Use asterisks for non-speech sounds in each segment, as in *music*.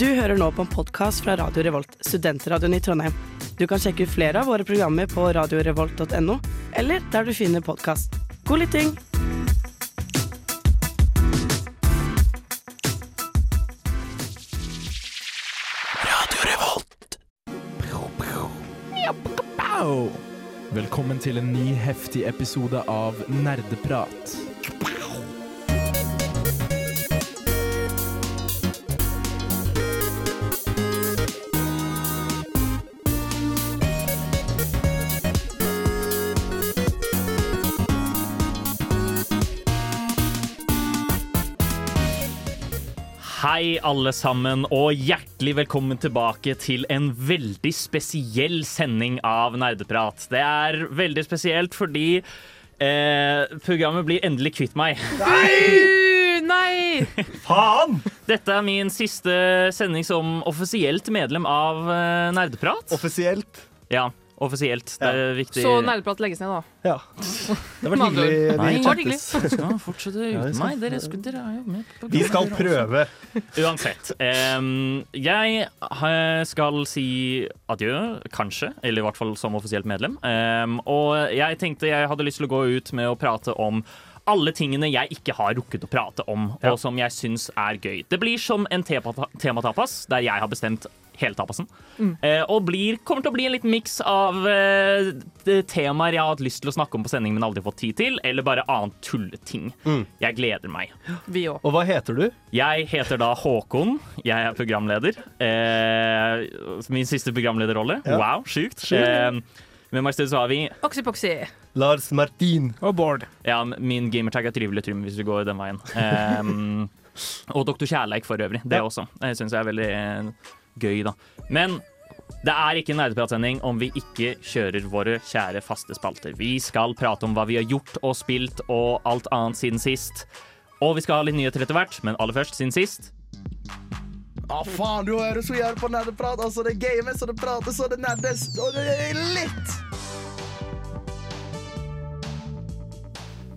Du hører nå på en podkast fra Radio Revolt, studentradioen i Trondheim. Du kan sjekke ut flere av våre programmer på radiorevolt.no, eller der du finner podkast. God lytting! Velkommen til en ny heftig episode av Nerdeprat. Hei, alle sammen, og hjertelig velkommen tilbake til en veldig spesiell sending av Nerdeprat. Det er veldig spesielt fordi eh, programmet blir endelig kvitt meg. Nei! Nei! *laughs* Faen! Dette er min siste sending som offisielt medlem av eh, Nerdeprat. Offisielt. Ja, offisielt. Det er viktig. Så nerdeprat legges ned, da. Ja. Det var hyggelig. Nei. Vi chattes. Fortsette uten meg. Dere, skulle, dere er jo med på Vi skal prøve. Uansett. Um, jeg skal si adjø, kanskje. Eller i hvert fall som offisielt medlem. Um, og jeg tenkte jeg hadde lyst til å gå ut med å prate om alle tingene jeg ikke har rukket å prate om, Ja. og som jeg syns er gøy. Det blir som en tematapas, der jeg har bestemt hele tapasen. Eh, og blir, kommer til å bli en liten miks av eh, temaer jeg har hatt lyst til å snakke om på sending, men aldri fått tid til, eller bare annet tulleting. Jeg gleder meg. Vi òg. Og hva heter du? Jeg heter da Håkon. Jeg er programleder. Eh, min siste programlederrolle. Ja. Wow, sjukt. Sjukt. Eh, med meg i stedet så har vi Oxy-poxy. Lars Martin. Og Bård. ja, Min gamertag er Trivelig Trym, hvis vi går den veien. Um, *laughs* og Doktor Kjærleik for øvrig. Det Ja. også. Det syns jeg er veldig eh, gøy, da. Men det er ikke en nerdepratsending om vi ikke kjører våre kjære faste spalter. Vi skal prate om hva vi har gjort og spilt og alt annet siden sist. Og vi skal ha litt nyheter etter hvert, men aller først siden sist. Å, faen, du hører så jævlig på nerdeprat. Altså, det games, og det prates, og det nerdes. Og det er litt!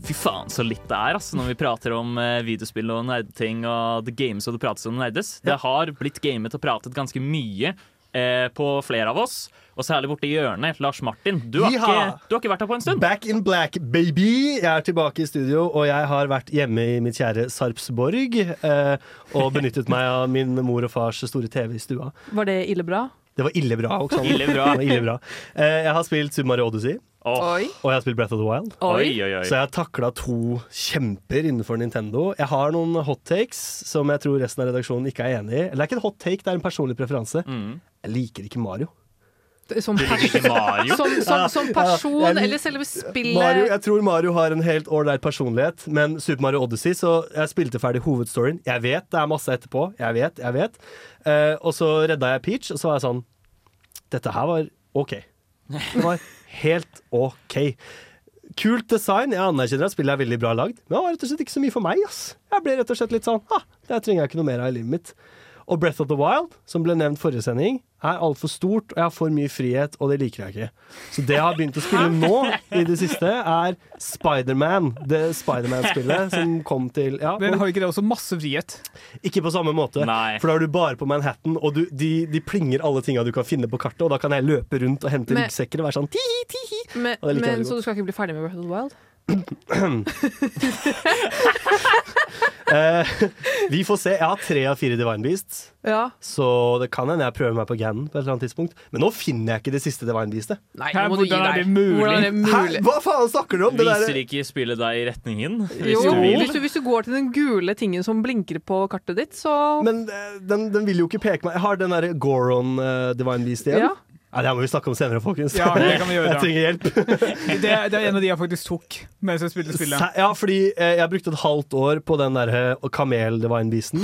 Fy faen, så litt det er altså, når vi prater om eh, videospill og nerdeting og the games og det prates om nerdes. Det har blitt gamet og pratet ganske mye eh, på flere av oss, og særlig borte i hjørnet. Lars Martin, du har, ikke, du har ikke vært her på en stund. Back in black, baby! Jeg er tilbake i studio, og jeg har vært hjemme i mitt kjære Sarpsborg. Eh, og benyttet meg av min mor og fars store TV i stua. Var det ille bra? Det var ille bra. Oksander. *laughs* Ille bra. Var ille bra. Eh, jeg har spilt Super Mario Odyssey, Oi. og jeg har spilt Breath of the Wild. oi, oi, oi. Så jeg har takla to kjemper innenfor Nintendo. Jeg har noen hot takes som jeg tror resten av redaksjonen ikke er enig i. Eller det er ikke en hot take, det er en personlig preferanse. Mm. Jeg liker ikke Mario. Som, Mario? som, som, som person, Ja, jeg- eller selve spillet? Mario, jeg tror Mario har en helt ålreit personlighet, men Super Mario Odyssey Så jeg spilte ferdig hovedstoryen. Jeg vet det er masse etterpå. Jeg vet, jeg vet. Eh, og så redda jeg Peach, og så var jeg sånn Dette her var OK. Det var helt OK. Kult design. Jeg anerkjenner at spillet er veldig bra lagd, men det var rett og slett ikke så mye for meg. ass. Jeg ble rett og slett litt sånn ah, Det trenger jeg ikke noe mer av i livet mitt. Og Breath of the Wild, som ble nevnt forrige sending, er altfor stort, og jeg har for mye frihet, og det liker jeg ikke. Så det jeg har begynt å spille *laughs* nå, i det siste, er Spiderman. Det Spiderman-spillet som kom til ja, Men har ikke det også masse frihet? Ikke på samme måte, Nei. for da er du bare på Manhattan, og du, de, de plinger alle tinga du kan finne på kartet, og da kan jeg løpe rundt og hente ryggsekker og være sånn tihi, tihi. Men, Ja, det men Så du skal ikke bli ferdig med Breath of the Wild? Eh, vi får se. Jeg har tre av fire Divine Beasts, Ja. så det kan hende jeg prøver meg på Ganon på et eller annet tidspunkt. Men nå finner jeg ikke det siste Divine Beastet. Nei, Hæ, hvordan er det mulig? Hvordan er det Hæ? mulig? Hva faen snakker du om? Det Viser der, ikke spillet deg i retningen? Hvis Jo, du vil. hvis du, hvis du går til den gule tingen som blinker på kartet ditt, så men eh, den, den vil jo ikke peke meg. Jeg har den derre Goron uh, Divine Beast igjen. Ja. Nei, det må vi snakke om senere, folkens. Ja, det kan vi gjøre. *laughs* jeg trenger hjelp. *laughs* Det, det er en av de jeg faktisk tok mens jeg spilte spillet. Ja, fordi eh, jeg brukte et halvt år på den der eh, kamel-divine beasten.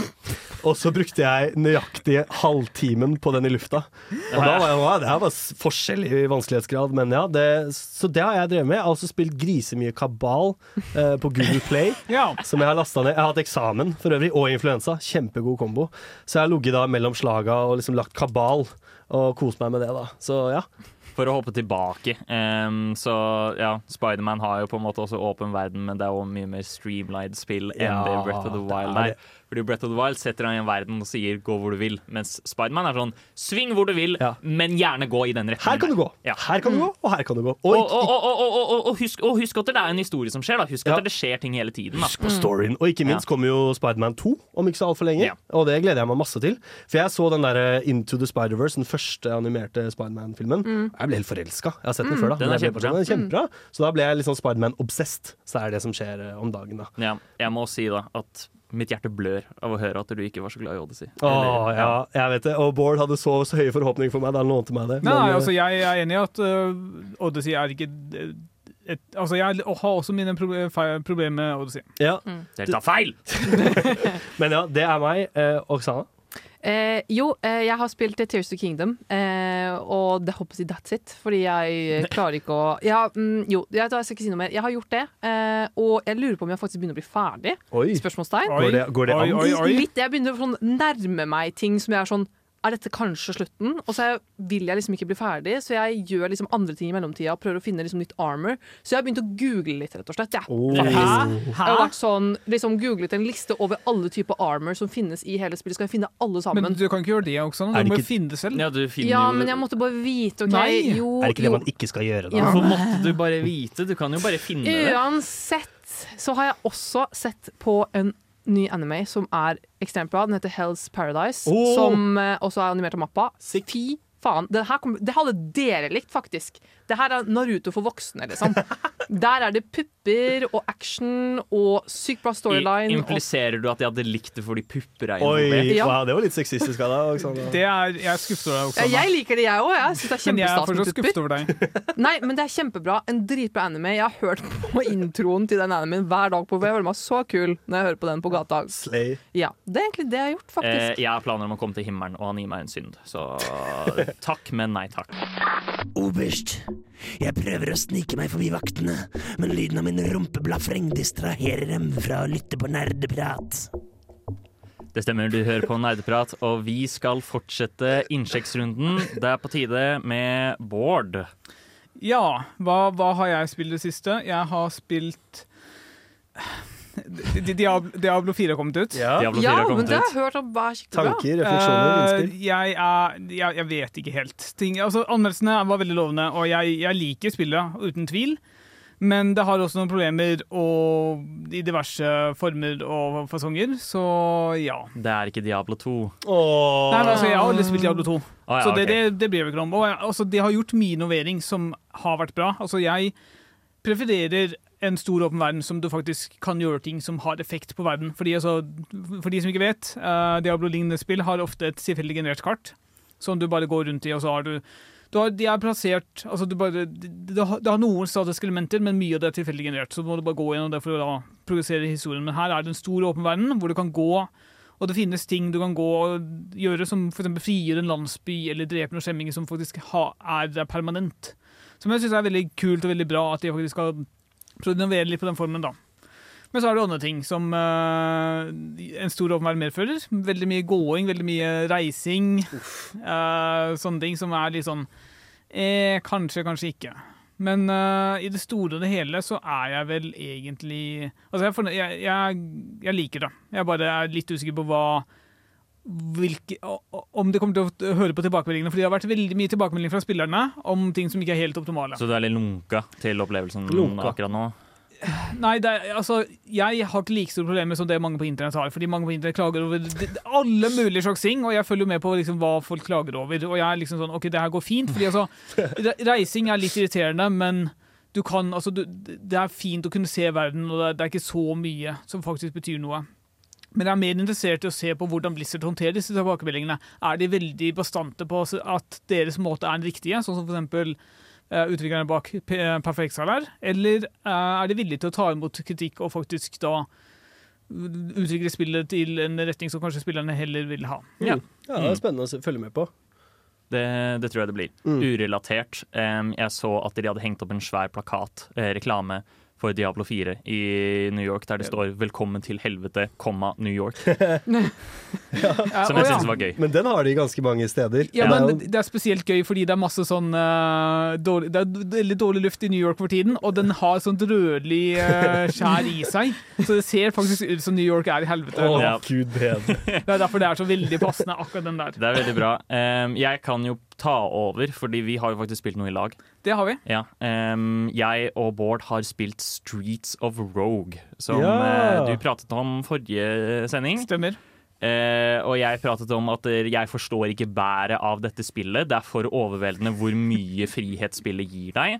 Og så brukte jeg nøyaktig halvtimen på den i lufta. Og da var jeg ja, det her var forskjell i vanskelighetsgrad, men ja. Det, så det har jeg drevet med. Jeg har også spilt grisemye kabal eh, på Google Play. *laughs* Ja. Som jeg har lasta ned. Jeg har hatt eksamen for øvrig, og influensa. Kjempegod kombo. Så jeg har ligget mellom slaga og liksom lagt kabal. Og kost meg med det, da. Så ja. For å hoppe tilbake, um, så ja, Spiderman har jo på en måte også åpen verden, men det er jo mye mer streamlined spill enn Ja, det Breath of the Wild er. Fordi Breath of the Wild setter deg i en verden og sier 'gå hvor du vil', mens Spiderman er sånn 'sving hvor du vil, Ja. men gjerne gå i den retningen'. Her kan du gå, Ja. her kan du gå, og her kan du gå. Og, Og og, og, og, og, og, og, husk, og husk at det er en historie som skjer. da Husk Ja. at det skjer ting hele tiden. da Husk på storyen. Og ikke minst Ja. kommer jo Spiderman 2 om ikke så altfor lenge. Ja. Og det gleder jeg meg masse til. For jeg så den der Into the Spider-Verse, den første animerte Spiderman-filmen. Jeg ble helt forelska. Jeg har sett den før, da. Den er kjempebra. den er kjempebra. Så da ble jeg litt sånn Spiderman-obsessed. Så det er det som skjer eh, om dagen, da. Ja, jeg må si da at mitt hjerte blør av å høre at du ikke var så glad i Odyssey. Åh, Eller- ja, jeg vet det. Og Bård hadde så, så høye forhåpninger for meg da han lånte meg det. Nei, Men, nei, eh, altså jeg er enig i at uh, Odyssey er ikke et, Altså jeg har også mine problemer med Odyssey. ja. Dere tar feil! *laughs* Men ja, det er meg. Eh, Oksana? Eh, jo, eh, jeg har spilt Tears to Kingdom, eh, og det håper jeg that's it. Fordi jeg klarer ikke å ja, mm, Jo, jeg, jeg skal ikke si noe mer. Jeg har gjort det, eh, og jeg lurer på om jeg faktisk begynner å bli ferdig. Oi. Spørsmålstegn. Går det- går det oi, an? oi, oi. Litt, jeg begynner å sånn nærme meg ting som jeg er sånn er dette kanskje slutten? Og så vil jeg liksom ikke bli ferdig, så jeg gjør liksom andre ting i mellomtida prøver å finne liksom nytt armor. Så jeg har begynt å google litt, rett og slett. Ja, Oh. Hæ? Hæ? Jeg har vært sånn, liksom googlet en liste over alle typer armor som finnes i hele spillet. Skal jeg finne alle sammen? Men du kan ikke gjøre det også. Er Du det må ikke- jo finne det selv. Ja, du ja, men jeg måtte bare vite, OK? Nei. Jo, Er det ikke det man ikke skal gjøre, da? Ja. Hvorfor måtte du bare vite? Du kan jo bare finne det. Uansett så har jeg også sett på en ny anime som er ekstremt bra. Den heter Hell's Paradise, oh! som eh, også er animert av mappa. Fy faen. Det, her kom, det hadde dere likt, faktisk. Det her er Naruto for voksne, liksom. Der er det pupper og action og sykt bra I, storyline. og impliserer du at jeg hadde likt det fordi pupper er Oi, involvert? Ja. wow, det var litt sexistisk av deg. Det jeg er skuffet over deg ja, jeg liker det, jeg òg. Jeg syns det er kjempestas med pupper. *laughs* Nei, men det er kjempebra. En dritbra anime. Jeg har hørt på introen til den animen hver dag. på Jeg føler meg så kul når jeg hører på den på gata. Slay. Ja, Det er egentlig det jeg har gjort, Eh, faktisk. jeg har planer om å komme til himmelen, og han gir meg en synd. Så *laughs* takk, men nei takk. Oberst, jeg prøver å snike meg forbi vaktene, men lyden av min rumpeblafreng distraherer dem fra å lytte på nerdeprat. Det stemmer, du hører på Nerdeprat, og vi skal fortsette innsjekksrunden. Det er på tide med Bård. Ja, hva, hva har jeg spilt det siste? Jeg har spilt *laughs* Diablo, Diablo 4 har kommet ut. Ja. Diablo 4 Ja, men det har jeg hørt om hva er skikkelig. Tanker, refleksjoner, Eh, innspill. jeg, er, jeg, jeg vet ikke helt. Ting, altså, anmeldelsene var veldig lovende, og jeg, jeg liker spillet, uten tvil. Men det har også noen problemer og, i diverse former og fasonger, så ja. Det er ikke Diablo 2. Åh. Nei, altså, Jeg har aldri spilt Diablo 2, Å, ja, så det, okay. det, det blir jeg ikke om. Og altså, de har gjort mye innovering som har vært bra. Altså, jeg prefererer en stor åpen verden som du faktisk kan gjøre ting som har effekt på verden. Fordi, altså, for de som ikke vet, uh, Diablo-lignende spill har ofte et tilfeldig generert kart som du bare går rundt i, og så har du du har, de er plassert altså du bare, det, det, har, har noen statiske elementer, men mye av det er tilfeldig generert. Så må du bare gå gjennom det for å da progressere historien. Men her er det en stor åpen verden hvor du kan gå, og det finnes ting du kan gå og gjøre, som f.eks. frigjøre en landsby eller drepe noen skjemminger som faktisk ha, er permanent. Som jeg syns er veldig kult og veldig bra at de faktisk skal prøve å innovere litt på den formen. da. Men så er det andre ting som uh, en stor åpenbar medfører. Veldig mye gåing, veldig mye reising. Uh, sånne ting som er litt sånn eh, Kanskje, kanskje ikke. Men uh, i det store og det hele så er jeg vel egentlig Altså, jeg, jeg, jeg, jeg liker det. Jeg bare er litt usikker på hva hvilke, om det kommer til å høre på tilbakemeldingene. For det har vært veldig mye tilbakemeldinger fra spillerne om ting som ikke er helt optimale. Så du er litt lunka til opplevelsen Lunka. akkurat nå? Nei, det er, altså, jeg har ikke like store problemer som det mange på internett har. Fordi mange på internett klager over det, det, alle mulige slags ting, og jeg følger jo med på liksom, hva folk klager over. Og jeg er liksom sånn OK, det her går fint. Fordi altså, reising er litt irriterende, men du kan, altså, du, det er fint å kunne se verden, og det er, det er ikke så mye som faktisk betyr noe. Men jeg er mer interessert i å se på hvordan Blizzard håndterer disse tilbakemeldingene. Er de veldig bastante på at deres måte er den riktige, sånn som for eksempel eh, utviklerne bak P- Perfect er? Eller uh, er de villige til å ta imot kritikk og faktisk da utvikle spillet til en retning som kanskje spillerne heller vil ha? Ja. Ja, det er spennende å følge med på. Det, det tror jeg det blir. Mm. Urelatert. Um, jeg så at de hadde hengt opp en svær plakat, eh, reklame, for Diablo 4 i New York, der det står 'Velkommen til helvete, komma New York'. Ja, *laughs* Som jeg syns var gøy. Men den har de ganske mange steder. Ja, men det det er spesielt gøy fordi det er masse sånn uh, dårlig, Det er veldig dårlig luft i New York for tiden, og den har sånn rødlig uh, skjær i seg. Så det ser faktisk ut som New York er i helvete. Oh, Ja. gud bedre. Det er derfor det er så veldig passende, akkurat den der. Det er veldig bra. Um, jeg kan jo ta over, fordi vi har jo faktisk spilt noe i lag. Det har vi. Ja, um, jeg og Bård har spilt Streets of Rogue, som Ja. eh, du pratet om forrige sending. Stemmer. Uh, og jeg pratet om at eh, jeg forstår ikke bæret av dette spillet. Det er for overveldende hvor mye frihet spillet gir deg.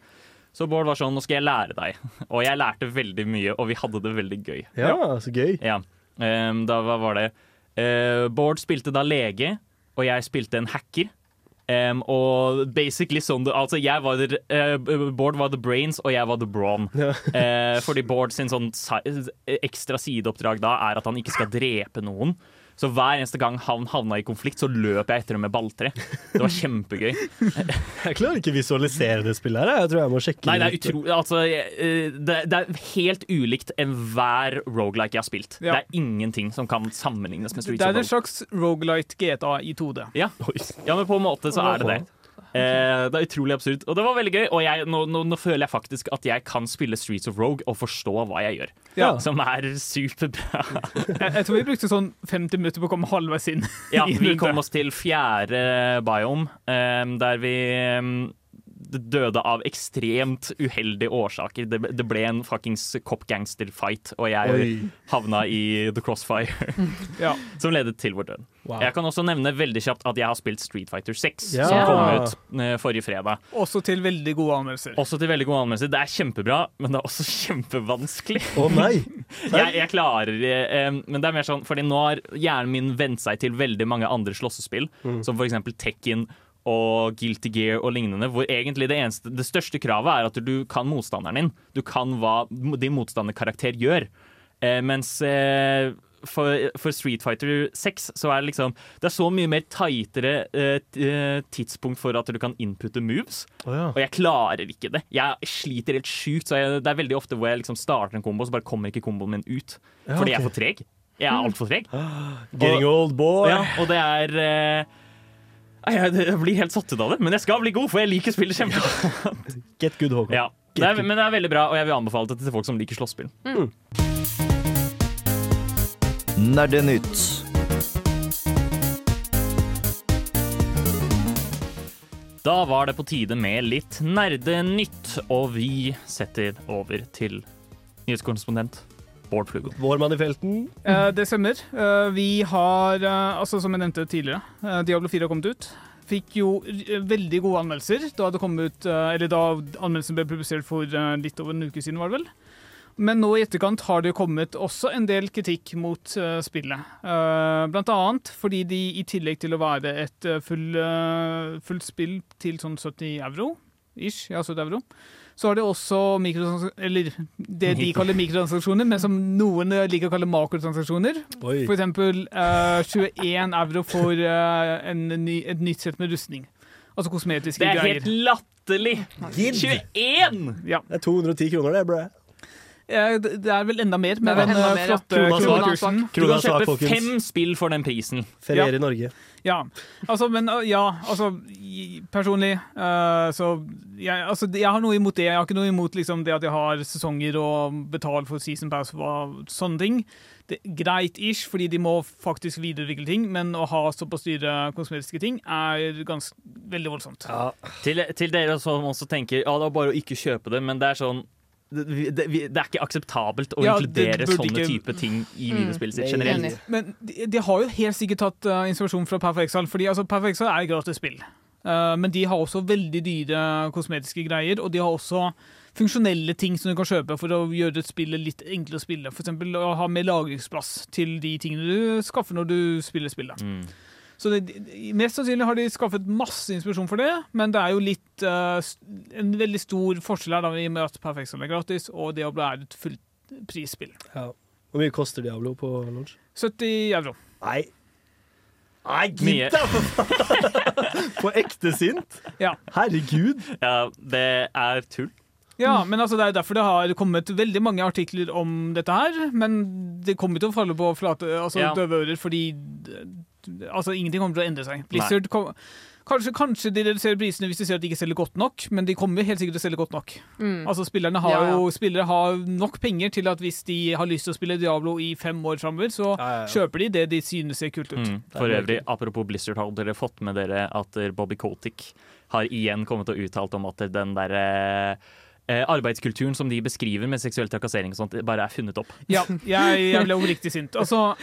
Så Bård var sånn, nå skal jeg lære deg. *laughs* Og jeg lærte veldig mye, og vi hadde det veldig gøy. Ja, så gøy. Ja. Um, da hva var det uh, Bård spilte da lege, og jeg spilte en hacker. Em, og basically sånn det, altså jeg var the, eh, Bård var the brains, og jeg var the brawn. Ja. uh, *laughs* fordi Bård sin sånn ekstra sideoppdrag da er at han ikke skal drepe noen. Så hver eneste gang han havna i konflikt, så løp jeg etter ham med balltre. Det var kjempegøy. *laughs* Jeg klarer ikke å visualisere det spillet her. Jeg tror jeg må sjekke Nei, det er ut. utrolig Altså, eh, det, det er helt ulikt enhver rogelike jeg har spilt. Ja. Det er ingenting som kan sammenlignes med Streets Det er en slags Roguelite GTA i 2D. Ja. ja, men på en måte så er det det. *laughs* Eh, det er utrolig absurd. Og det var veldig gøy. Og jeg, nå, nå, nå føler jeg faktisk at jeg kan spille Streets of Rogue og forstå hva jeg gjør. Ja. Som er superbra. *laughs* Jeg, jeg tror vi brukte sånn 50 minutter på å komme halvveis inn. Ja, *laughs* vi kom oss til fjerde biome, um, der vi eh, døde av ekstremt uheldige årsaker. Det, det ble en fuckings cop gangster-fight, og jeg Oi. havna i The Crossfire, *laughs* Ja. som ledet til vår død. Wow. Jeg kan også nevne veldig kjapt at jeg har spilt Street Fighter 6, Ja. som kom ut eh, forrige fredag. Også til veldig gode anmeldelser. Også til veldig gode anmeldelser. Det er kjempebra, men det er også *laughs* kjempevanskelig. Å nei! *laughs* Jeg, jeg klarer eh, Men det er mer sånn Fordi nå har hjernen min vent seg til veldig mange andre slåssespill, som for eksempel Tekken og Guilty Gear og lignende, hvor egentlig det eneste Det største kravet er at du kan motstanderen din. Du kan hva din motstanderkarakter gjør. Eh, mens eh, for, for Street Fighter 6 så er det liksom Det er så mye mer tightere eh, eh, tidspunkt for at du kan inputte moves. Oh, ja. Og jeg klarer ikke det. Jeg sliter helt sjukt. Så jeg, det er veldig ofte hvor jeg liksom starter en kombo, så bare kommer ikke komboen min ut. Ja, fordi jeg er for treg. Jeg er altfor treg. *gasps* Getting old boy. Ja, og det er eh, jeg, blir helt satt ut av det, men jeg skal bli god, for jeg liker spillet kjempegodt. *laughs* Get good, Håkon. Ja. Det er, men det er veldig bra, og jeg vil anbefale det til folk som liker slåsspill. Nerdenytt. Da var det på tide med litt nerdenytt, og vi setter over til nyhetskorrespondent Bård Flugo. Vår mann i felten. Eh, det stemmer. Eh, vi har, eh, altså som jeg nevnte tidligere, eh, Diablo 4 har kommet ut. Fikk jo veldig gode anmeldelser da det kom ut, eh, eller da anmeldelsen ble publisert for eh, litt over en uke siden, var det vel. Men nå i etterkant har det kommet også en del kritikk mot uh, spillet. Uh, blant annet fordi de i tillegg til å være et uh, full, fullt spill til sånn 70 euro, ish, ja 70 euro, så har de også eller det de kaller mikrotransaksjoner, men som noen liker å kalle makrotransaksjoner. Oi. For eksempel eh, 21 euro for uh, en ny, et nytt sett med rustning. Altså kosmetiske Det er greier. helt latterlig! 21! Ja. Det er 210 kroner, det, brø. Eh, det er vel enda mer, er vel den eh, mer, ja. flotte Krona kronekursen. Du kan kjøpe fem spill for den prisen. Ferier Ja. i Norge. Ja, altså, men uh, ja, altså Personlig uh, så jeg, altså, jeg har noe imot det. Jeg har ikke noe imot liksom, det at jeg har sesonger og betaler for season pass og sånne ting. Det er Greit-ish, fordi de må faktisk videreutvikle ting, men å ha såpass dyre kosmetiske ting er ganske veldig voldsomt. Ja. Til, til dere som også tenker ja, det er bare å ikke kjøpe det, men det er sånn det, det, det er ikke akseptabelt å Ja, inkludere sånne ikke- type ting i Mm. videospillet sitt generelt. Men de, de har jo helt sikkert tatt uh, inspirasjon fra Perfect Exile, fordi altså, Perfect Exile er et gratis spill. Uh, men de har også veldig dyre kosmetiske greier, og de har også funksjonelle ting som du kan kjøpe for å gjøre spillet litt enklere å spille. For eksempel å ha mer lagringsplass til de tingene du skaffer når du spiller spillet. Mm. Så det, Mest sannsynlig har de skaffet masse inspirasjon for det, men det er jo litt uh, en veldig stor forskjell her da, i og med at Perfect Exile er gratis, og Diablo er et fullprisspill. Ja. Hvor mye koster Diablo på launch? 70 euro. Nei. Nei, gidd da! *laughs* På ekte sint? Ja. Herregud. Ja, det er tull. Ja, men altså, det er derfor det har kommet veldig mange artikler om dette her. Men det kommer til å falle på flate, altså Ja. døve ører, fordi altså, ingenting kommer til å endre seg. Blizzard kom, kanskje, kanskje de reduserer prisene hvis de ser at de ikke selger godt nok, men de kommer helt sikkert til å selge godt nok. Mm. Altså, spillerne har Ja, ja. jo spillere har nok penger til at hvis de har lyst til å spille Diablo i fem år framover, så Ja, ja, ja. kjøper de det de synes ser kult ut. Mm. For øvrig, apropos Blizzard, har dere fått med dere at eh, Bobby Kotick har igjen kommet og uttalt om at den derre eh, arbeidskulturen som de beskriver med seksuell trakassering og sånt, bare er funnet opp. Ja, jeg, jeg ble oppriktig sint. Altså,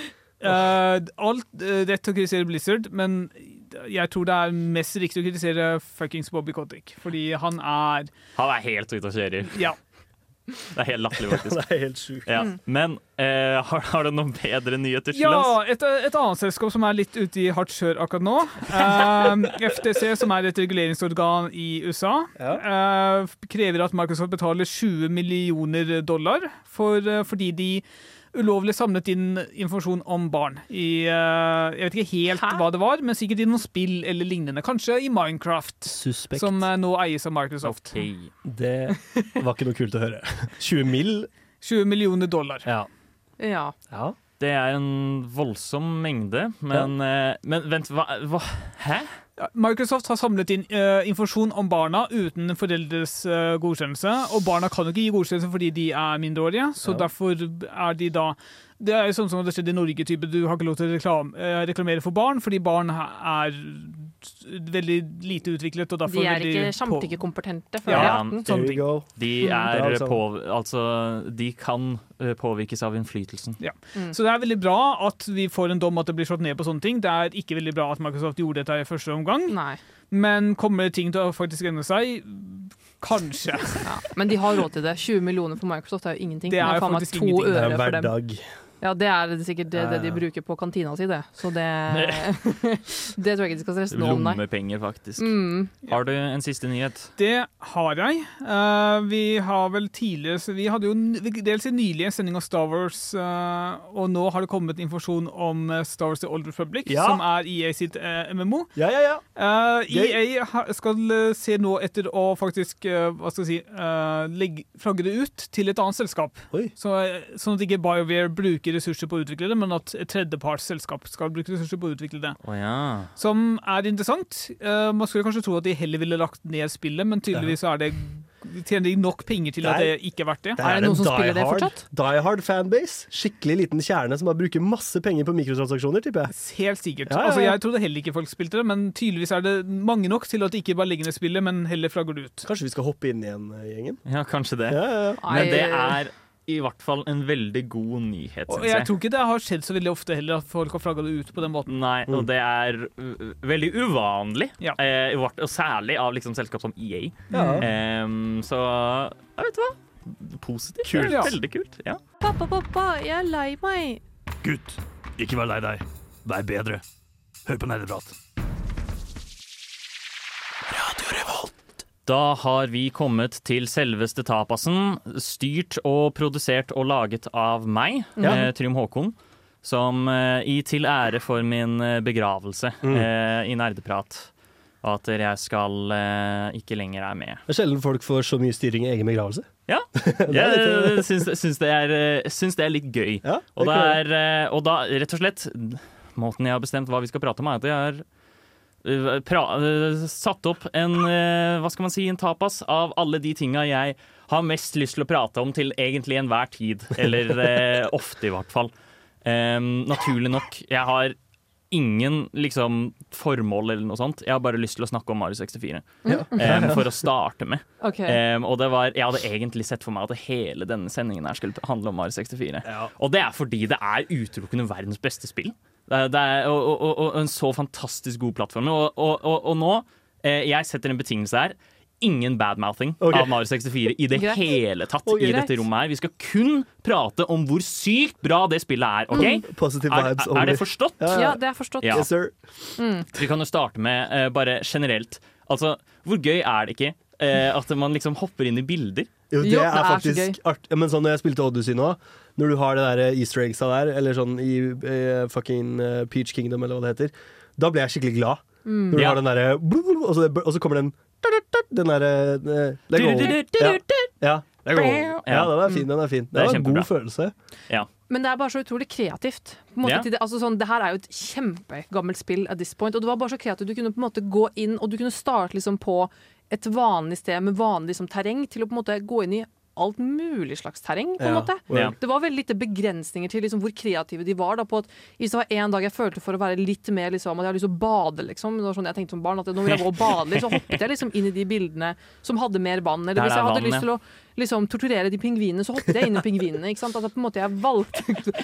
eh, alt uh, rett til å kritisere Blizzard, men jeg tror det er mest riktig å kritisere fuckings Bobby Kotick. Fordi han er Han er helt ute og kjører. Ja. Det er helt latterlig, faktisk. *laughs* Det er helt sjukt. Ja. Men eh, har, har du noen bedre nyheter til Ja, oss? et, et annet selskap som er litt ute i hardt kjør akkurat nå. *laughs* eh, FTC, som er et reguleringsorgan i USA, eh, krever at Microsoft betaler 20 millioner dollar for, eh, fordi de ulovlig samlet inn informasjon om barn. I, uh, jeg vet ikke helt Hæ? hva det var, men sikkert i noen spill eller lignende. Kanskje i Minecraft, Suspekt. som uh, nå eies av Microsoft. Okay. Det var ikke noe kult å høre. 20 mill. 20 millioner dollar. Ja. Ja. ja. Det er en voldsom mengde, men, eh, men vent, hva, hva Hæ? Microsoft har samlet inn uh, informasjon om barna uten foreldres uh, godkjennelse. Og barna kan jo ikke gi godkjennelse fordi de er mindreårige, så Ja. derfor er de da Det er jo sånn som det skjedde i Norge, type du har ikke lov til å reklam, uh, reklamere for barn fordi barn er veldig lite utviklet og derfor De er ikke samtykkekompetente før Ja, de er 18. sånne There ting. you go. De Mm. er på, altså De kan eh, påvirkes av innflytelsen. Så det er veldig bra at vi får en dom at det blir slått ned på sånne ting. Det er ikke veldig bra at Microsoft gjorde dette i første omgang, Nei. men kommer ting til å faktisk endre seg? Kanskje. Ja. Men de har råd til det. 20 millioner for Microsoft er jo ingenting. Det er faen meg faktisk to ingenting. Det er øre for dem. hverdag. Ja, det er sikkert det, det de bruker på kantina si, det. Så det *laughs* *laughs* Det tror jeg ikke de skal stresse noe om, nei. Lommepenger, faktisk. Mm. Har du en siste nyhet? Det har jeg. Uh, vi har vel tidligere Vi hadde jo dels en nylig en sending av Star Wars, uh, og nå har det kommet informasjon om eh, Star Wars The Old Republic, Ja. som er EA sitt uh, MMO. Ja, ja, ja. Eh, EA skal eh, se nå etter å faktisk eh, hva skal jeg si, eh, legge, flagge det ut til et annet selskap. Oi. Så, eh, sånn at ikke BioWare bruker ressurser på å utvikle det, men at et tredjepartsselskap skal bruke ressurser på å utvikle det. Oh, ja. Som er interessant. Eh, man skulle kanskje tro at de heller ville lagt ned spillet, men tydeligvis er det tjener de nok penger til at det Det er- ikke er verdt det. Det Er det en noen som spiller det fortsatt? Die hard fanbase. Skikkelig liten kjerne som bare bruker masse penger på mikrotransaksjoner, tipper jeg. Helt sikkert. Ja, ja, ja. Altså, jeg trodde heller ikke folk spilte det, men tydeligvis er det mange nok til at de ikke bare legger ned spillet, men heller flagger det ut. Kanskje vi skal hoppe inn igjen, eh, gjengen? ja, kanskje det. Ja, ja, ja. Men det er i hvert fall en veldig god nyhet, syns jeg jeg. tror ikke det har skjedd så veldig ofte heller at folk har flagga det ut på den måten. Nei, og det er veldig uvanlig, Ja. eh, og særlig av liksom selskap som EA. Ja. Eh, så jeg vet du hva? Positivt. Kult. Ja. Veldig kult. Ja. Pappa, pappa, jeg er lei meg. Gutt, ikke vær lei deg. Vær bedre. Hør på nerdeprat. Da har vi kommet til selveste tapasen, styrt og produsert og laget av meg, ja. Trym Håkon. Som eh, i til ære for min eh, begravelse mm. i nerdeprat. Og at jeg skal eh, ikke lenger er med. Det er sjelden folk får så mye styring i egen begravelse. Ja, *laughs* jeg syns, syns, det er, eh, syns det er litt gøy. Ja, Og, det er, eh, og da, rett og slett, måten jeg har bestemt hva vi skal prate om, er at jeg har eh, eh, satt opp en, eh, hva skal man si, en tapas av alle de tinga jeg har mest lyst til å prate om til egentlig enhver tid. Eller eh, *laughs* ofte, i hvert fall. Um, naturlig nok. Jeg har ingen liksom formål eller noe sånt. Jeg har bare lyst til å snakke om Mario 64. Em, for å starte med. Okay. Um, og det var, Jeg hadde egentlig sett for meg at hele denne sendingen her skulle handle om Mario 64. Ja. Og det er fordi det er utelukkende verdens beste spill. Det er, det er, og, og, og, og en så fantastisk god plattform. Og, og, og, og nå eh, Jeg setter en betingelse her. Ingen badmouthing okay. av Mario 64 i det Greit. hele tatt. Ok. i dette rommet her Vi skal kun prate om hvor sykt bra det spillet er. ok? Positive Er, vibes er, er det forstått? Ja, Ja, det er forstått. Ja. Yes, sir. Vi kan jo starte med uh, bare generelt. Altså, Hvor gøy er det ikke uh, at man liksom hopper inn i bilder? Jo, det Jo, er det er så faktisk art Men sånn når jeg spilte Odyssey nå, når du har det der eh, easter eggsa der, eller sånn i uh, fucking Peach Kingdom, eller hva det heter, da ble jeg skikkelig glad. Når du Ja. har den derre og, og så kommer den den derre ja. Ja. Ja, den er fin. Den er fin. Det, Det var en god følelse. følelse. Men det er bare så utrolig kreativt. Ja. det, altså sånn, det her er jo et kjempegammelt spill at this point, og det var bare så kreativt. Du kunne på en måte gå inn, og du kunne starte liksom på et vanlig sted med vanlig liksom, terreng, til å på en måte gå inn i alt mulig slags terreng. på en Ja. måte. Ja. Det var veldig lite begrensninger til liksom, hvor kreative de var. Da, på at, hvis det var en dag jeg følte for å være litt mer liksom, at jeg hadde lyst til å bade, liksom. Det var sånn jeg tenkte som barn, at nå vil jeg gå og bade så hoppet jeg liksom inn i de bildene som hadde mer vann. Eller hvis jeg hadde vann, lyst til å liksom, torturere de pingvinene, så hoppet jeg inn i pingvinene. Ikke sant? Altså, på en måte jeg valgte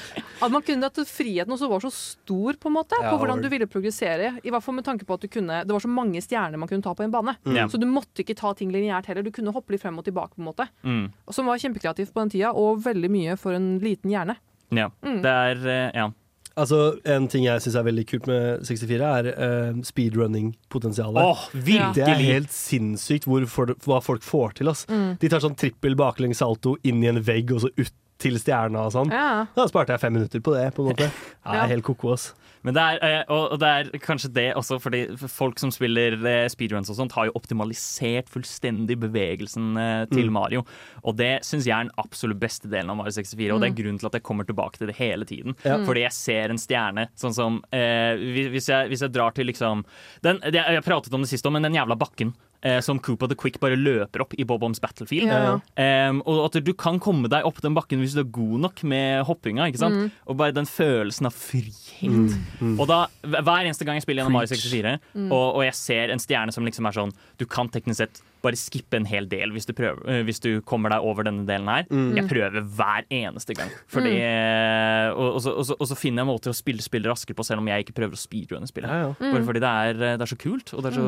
At man kunne at friheten også var så stor på en måte på hvordan du ville progressere. I hvert fall med tanke på at du kunne Det var så mange stjerner man kunne ta på en bane. Mm. Så du måtte ikke ta ting lineært heller. Du kunne hoppe litt frem og tilbake. på en måte Mm. Som var kjempekreativt på den tida, og veldig mye for en liten hjerne. Ja. Mm. Det er eh, Ja. Altså, En ting jeg syns er veldig kult med 64, er uh, speedrunning-potensialet. Oh, virkelig! Det er helt sinnssykt hvor for, hva folk får til. ass. Mm. De tar sånn trippel baklengs salto inn i en vegg og så ut til stjerna og sånn. Ja. Da sparte jeg fem minutter på det. på en måte. *laughs* Jeg er Ja. helt koko, ass. Men det er, eh, og det er kanskje det også, fordi folk som spiller eh, speedruns og sånt, har jo optimalisert fullstendig bevegelsen eh, til Mm. Mario. Og det syns jeg er den absolutt beste delen av Mario 64, og det er grunnen til at jeg kommer tilbake til det hele tiden. Ja. Fordi jeg ser en stjerne, sånn som eh, hvis, jeg, hvis jeg drar til liksom den, Jeg pratet om det sist òg, men den jævla bakken. Eh, som Koopa the Quick bare løper opp i Bob-Oms Battlefield. Ja. Em, og at du kan komme deg opp den bakken hvis du er god nok med hoppinga. Mm. Og bare den følelsen av frihet. Og da, Hver eneste gang jeg spiller gjennom Mario 64, Mm. og, og jeg ser en stjerne som liksom er sånn Du kan teknisk sett bare skippe en hel del hvis du, prøver, eh, hvis du kommer deg over denne delen her. Mm. Jeg prøver hver eneste gang. Fordi, eh, og, og, så, så, og så finner jeg måter å spille spillet raskere på, selv om jeg ikke prøver å speedrunne spillet. Ja, ja. Bare fordi det er, eh, det er så kult, og det er så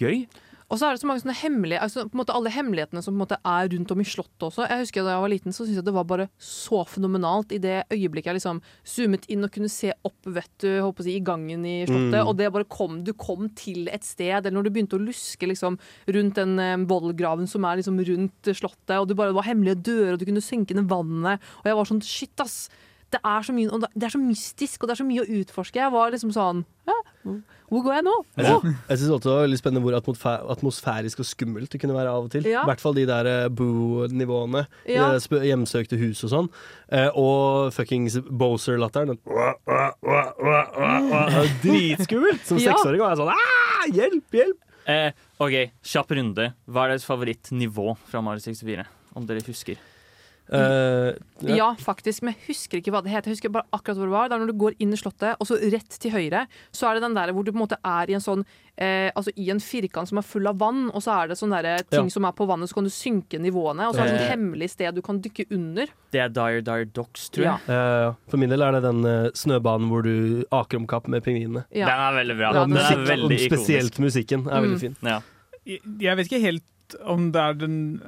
gøy. Og så er det så mange sånne hemmelige altså, på en måte Alle hemmelighetene som på en måte er rundt om i slottet også. Jeg husker Da jeg var liten, så syntes jeg det var bare så fenomenalt i det øyeblikket jeg liksom zoomet inn og kunne se opp vet du, håper å si, i gangen i slottet. Mm. Og det bare kom, du kom til et sted, eller når du begynte å luske liksom, rundt den eh, vollgraven som er liksom rundt slottet, og det bare var hemmelige dører, og du kunne synke ned vannet. Og jeg var sånn shit, ass. Det er, så mye, det er så mystisk, og det er så mye å utforske. Jeg var liksom sånn Hæ? Hvor går jeg nå? Jeg Å, Jeg syns også det var veldig spennende hvor atmosfærisk og skummelt det kunne være av og til. I Ja. hvert fall de der eh, boo-nivåene. Ja. de Hjemsøkte hus og sånn. Eh, og fuckings Boser-latteren. er Dritskummelt! Som *laughs* seksåring var jeg sånn «Ah, Hjelp, hjelp! Eh, OK, kjapp runde. Hva er deres favorittnivå fra Mario 64? Om dere husker. Eh, ja. Ja, faktisk, men jeg husker ikke hva det het. Jeg husker bare akkurat hvor det var. Det er når du går inn i slottet, og så rett til høyre, så er det den der hvor du på en måte er i en sånn eh, Altså i en firkant som er full av vann, og så er det sånne der ting Ja. som er på vannet, så kan du synke nivåene, og så er det Eh. et hemmelig sted du kan dykke under. Det er Dire Dire Docks, tror jeg. Ja. Uh, for min del er det den uh, snøbanen hvor du aker om kapp med pingvinene. Ja. Den er veldig bra. Ja, den den er veldig spesielt musikken er veldig Mm. fin. Jeg vet ikke helt om det er den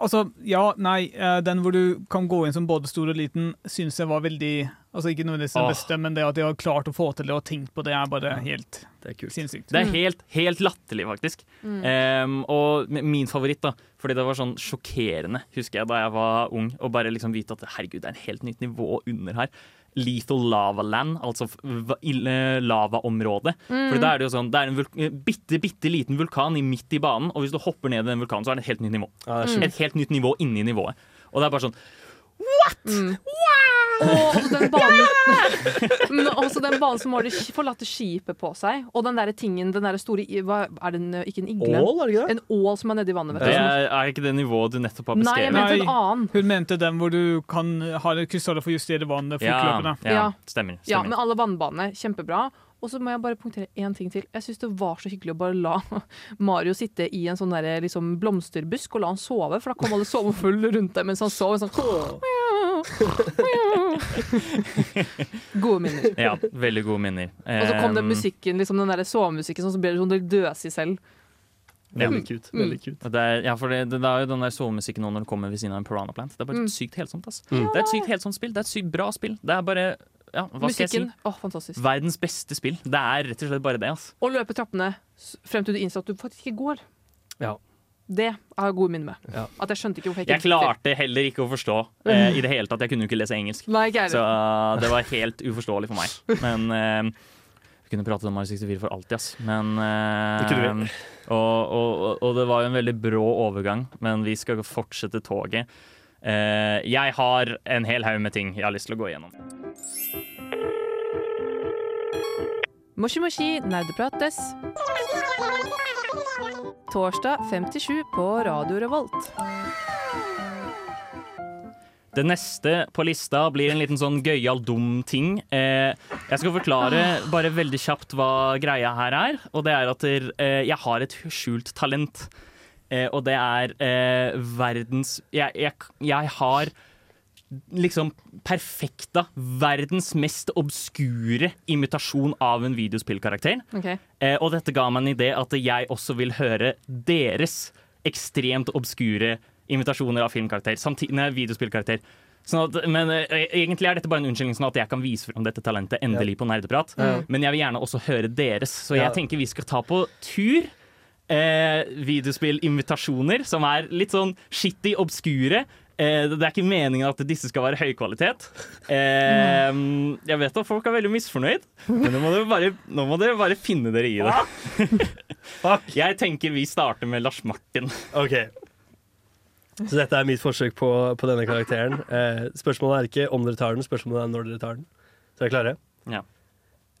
Altså, ja, nei. eh, Den hvor du kan gå inn som både stor og liten, syns jeg var veldig Altså ikke nødvendigvis den beste, men det at de har klart å få til det og tenkt på det, er bare helt Det er kult. sinnssykt. Det er Mm. helt, helt latterlig, faktisk. Em, og min favoritt, da, fordi det var sånn sjokkerende, husker jeg da jeg var ung, og bare liksom vite at herregud, det er en helt nytt nivå under her. Lethal Lava Land, altså lavaområdet. eh, lavaområdet. For da er det jo sånn, det er en eh, bitte, bitte liten vulkan i midt i banen, og hvis du hopper ned i den vulkanen, så er det et helt nytt nivå. Sjukt. Et helt nytt nivå inni nivået. Og det er bare sånn Mm. Og også den banen Men også den banen som har det sk- forlatte skipet på seg, og den der tingen, den der store hva, Er det en, ikke en igle? Ål, er det ikke det? En ål som er nedi vannet, vet du. Er, er ikke det nivået du nettopp har beskrevet? Nei, jeg mente en Nei. annen. Hun mente den hvor du kan ha krystaller for å justere vannet Ja, fortløpende. ja, Ja. stemmer. Ja, med alle vannbanene. Kjempebra. Og så må jeg bare punktere én ting til. Jeg syns det var så hyggelig å bare la *laughs* Mario sitte i en sånn der, liksom, blomsterbusk og la han sove, for da kom alle sovefulle rundt deg mens han sov. Sånn. *laughs* Gode minner. Ja, veldig gode minner. Og så kom den musikken, liksom den der sovemusikken, sånn, så ble det sånn døsig selv. Veldig kult. Mm. Veldig kult. Og Det er, ja, for det, det er jo den der sovemusikken nå når du kommer ved siden av en Piranha Plant. Det er bare Mm. sykt helsomt. ass. Mm. Det er et sykt helsomt spill. Det er et sykt bra spill. Det er bare ja, hva skal jeg si? Musikken. Åh, fantastisk. Verdens beste spill. Det er rett og slett bare det. Altså. Å løpe trappene frem til du innser at du faktisk ikke går. Ja. Det har jeg gode minner med. Ja. At jeg skjønte ikke hvorfor jeg ikke Jeg klarte heller ikke å forstå eh, i det hele tatt. Jeg kunne jo ikke lese engelsk. Nei, ikke Så uh, det var helt uforståelig for meg. Men eh, Vi kunne pratet om Mario 64 for alltid, ass. Men eh, Det kunne vi. og, og, og- og det var jo en veldig brå overgang, men vi skal fortsette toget. Eh, jeg har en hel haug med ting jeg har lyst til å gå igjennom. Moshi Moshi nerdeprates. Torsdag 57 på Radio Revolt. Det neste på lista blir en liten sånn gøyal, dum ting. Eh, jeg skal forklare bare veldig kjapt hva greia her er. Og det er at eh, jeg har et skjult talent. Eh, og det er eh, verdens jeg, jeg, jeg har liksom perfekta verdens mest obskure imitasjon av en videospillkarakter. Okay. Eh, og dette ga meg en idé at jeg også vil høre deres ekstremt obskure imitasjoner av filmkarakter. Samtidig, nei, videospillkarakter. Sånn at, men eh, Egentlig er dette bare en unnskyldning sånn at jeg kan vise fram dette talentet endelig på Nerdeprat. Men jeg vil gjerne også høre deres, så jeg Ja. tenker vi skal ta på tur. Eh, videospillinvitasjoner som er litt sånn shitty, obskure. Eh, det er ikke meningen at disse skal være høy kvalitet. Eh, jeg vet at folk er veldig misfornøyd, men nå må dere bare, må dere bare finne dere i det. *laughs* Jeg tenker vi starter med Lars Martin. OK. Så dette er mitt forsøk på, på denne karakteren. Eh, spørsmålet er ikke om dere tar den, spørsmålet er når dere tar den. Så er dere klare? Ja.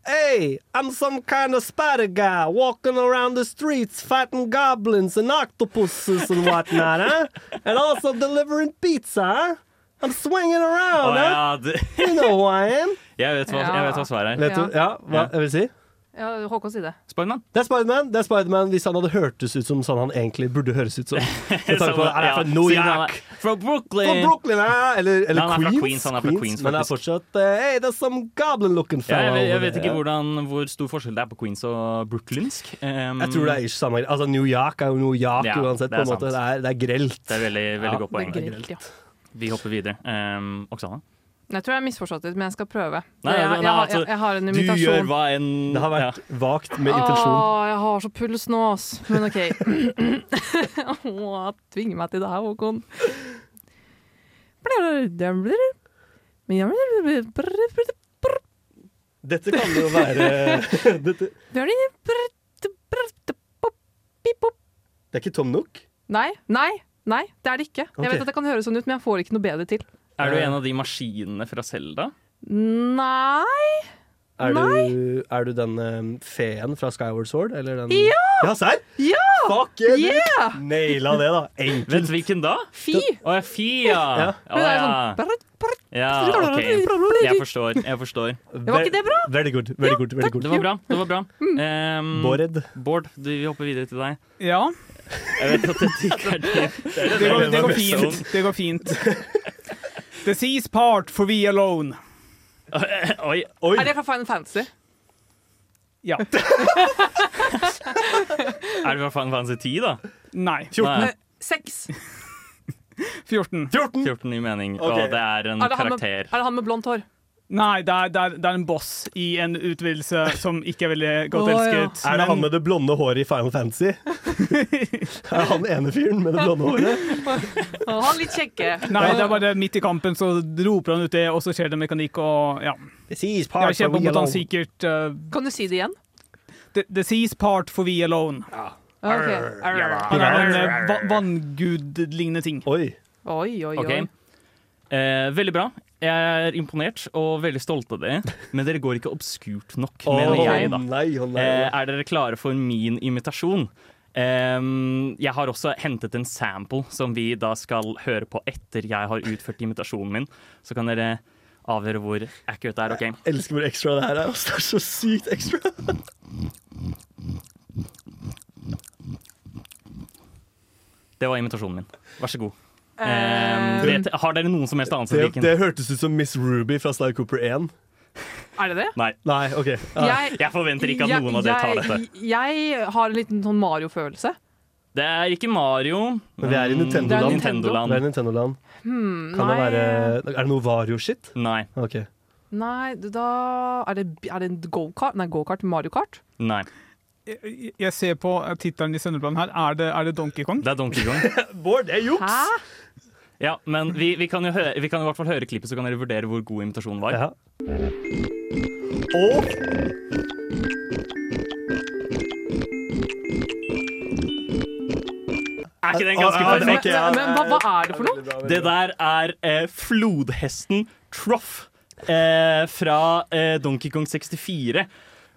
Hey, I'm some kind of spider guy walking around the streets fighting goblins and octopuses and whatnot, huh? *laughs* And also delivering pizza, huh? I'm swinging around, oh, huh? ja, You know who I am. *laughs* jeg, vet hva, jeg vet hva svaret er. Vet du ja, hva jeg vil si? Ja, Håkon, si det. Spiderman. Det er Spiderman det er hvis han hadde hørtes ut som sånn han egentlig burde høres ut som. *laughs* Med tanke på, er fra New York? Fra Brooklyn. Fra Brooklyn, ja. Eller, eller Han Queens. Queens, han er fra Queens, men det er fortsatt eh, Hey, there's some goblin-looking Ja, jeg, vet, jeg vet ikke hvordan, hvor stor forskjell det er på Queens og brooklynsk. Um, Jeg tror det er ish samme Altså, New York er jo New York Ja, uansett. det på er en måte. Det er, det er grelt. Det er veldig, veldig Ja, godt poeng. Vi hopper videre. Um, Oksana? Jeg tror jeg har misforstått litt, men jeg skal prøve. Nei, jeg, nei, jeg, altså, jeg, jeg har en Du gjør hva enn Det har vært vagt med intensjon. Åh, jeg har så puls nå, ass. Men OK. *coughs* Åh, tvinger meg til det her, Håkon. Dette kan jo være *laughs* Dette, Det er ikke Tom Nook? Nei, nei, nei, det er det ikke. Jeg vet at det kan høres sånn ut, men jeg får ikke noe bedre til. Er du en av de maskinene fra Selda? Nei Er du, er du den eh, feen fra Skyward Sword? Eller den Ja! Ja, serr? Ja! Fuck yeah! Yeah! Naila det, da. Enkelt. du hvilken da? Fy! Å ja, Fi, ja. Er ja. ja, OK. Jeg forstår. Jeg forstår. Var ikke det bra? Veldig good. Veldig good, Veldig good. Det var bra. det var bra um, Bård. Bård, du, vi hopper videre til deg. Ja, Jeg vet at dette ikke er det. det går, det går fint. Det går fint. *laughs* *laughs* The seas part for we alone. Oi. Oi! Er det fra Final Fantasy? Ja. *laughs* Er det fra Final Fantasy 10, da? Nei. 14. Nei. 6. 14. 14. 14 i mening, okay. og det er en Er det, karakter. med, er det han med blondt hår? Nei, det er, det, er, det er en boss i en utvidelse som ikke er veldig godt ja. elsket. Er det han med det blonde håret i Final Fantasy? *laughs* er det han ene fyren med det blonde håret? Å, Han litt kjekke. Nei, det er bare midt i kampen så roper han ut det, og så skjer det mekanikk og ja. Jeg kjemper mot han sikkert uh, Kan du si det igjen? the, the seas part for we alone. Ok. Han er en uh, vanngud-lignende ting. Oi. Oi, oi, oi. Ok. Eh, veldig bra. Jeg er imponert og veldig stolt av det, men dere går ikke obskurt nok, mener jeg, da. nei, oh, nei. Eh, er dere klare for min imitasjon? Ehm, jeg har også hentet en sample som vi da skal høre på etter jeg har utført imitasjonen min. Så kan dere avgjøre hvor accurate det er. Okay? Jeg elsker hvor ekstra det her er. Det er så sykt ekstra. Det var imitasjonen min. Vær så god. Ehm, vet, har dere noen som helst anelse? Det, det hørtes ut som Miss Ruby fra Sly Cooper 1. Er det det? Nei, Nei, OK. Ja. Jeg, jeg forventer ikke at noen av dere tar dette. jeg, har en liten sånn Mario-følelse. Det er ikke Mario. Men vi er i Nintendo-land. det Nintendo. Nintendo-land. Er Nintendo-land. Hmm, Kan det nei, være Er det noe Vario-shit? Nei. Okay. Nei, da Er det, er det en go-kart? Nei, go-kart? Mario Kart? Nei. Jeg, jeg ser på uh, tittelen i sendeplanen her. Er det, er det Donkey Kong? Det er Donkey Kong. *laughs* Bård, det er juks! Hæ? Ja, men vi, vi, kan høre, vi, kan i hvert fall høre klippet, så kan dere vurdere hvor god invitasjonen var. Ja. Og Er ikke den ah, ganske ah, perfekt? Men, men, men hva, hva, er det for noe? Det der er eh, flodhesten Troff eh, fra eh, Donkey Kong 64.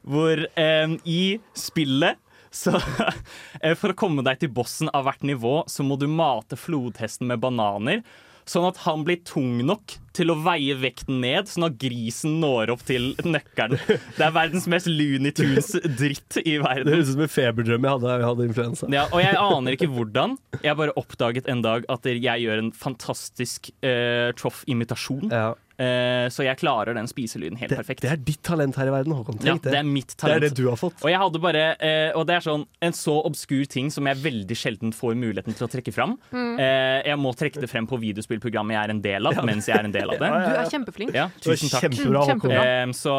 Hvor eh, i spillet så *laughs* eh, For å komme deg til bossen av hvert nivå, så må du mate flodhesten med bananer. Sånn at han blir tung nok til å veie vekten ned, sånn at grisen når opp til nøkkelen. Det er verdens mest Looney Tunes-dritt i verden. Det høres ut som en feberdrøm jeg hadde jeg hadde influensa. Ja, og jeg aner ikke hvordan. Jeg bare oppdaget en dag at jeg gjør en fantastisk uh, Troff-imitasjon. Ja. Eh, så jeg klarer den spiselyden helt Det, perfekt. det er ditt talent her i verden, Håkon. ja, det er det. talent. Det er det du har fått. Og jeg hadde bare uh, Og det er sånn en så obskur ting som jeg veldig sjelden får muligheten til å trekke fram. Eh, jeg må trekke det frem på videospillprogrammet jeg er en del av, mens jeg er en del av det. *laughs* Du er kjempeflink. Ja, tusen takk. Kjempebra, Mm, kjempebra. Håkon. Eh, så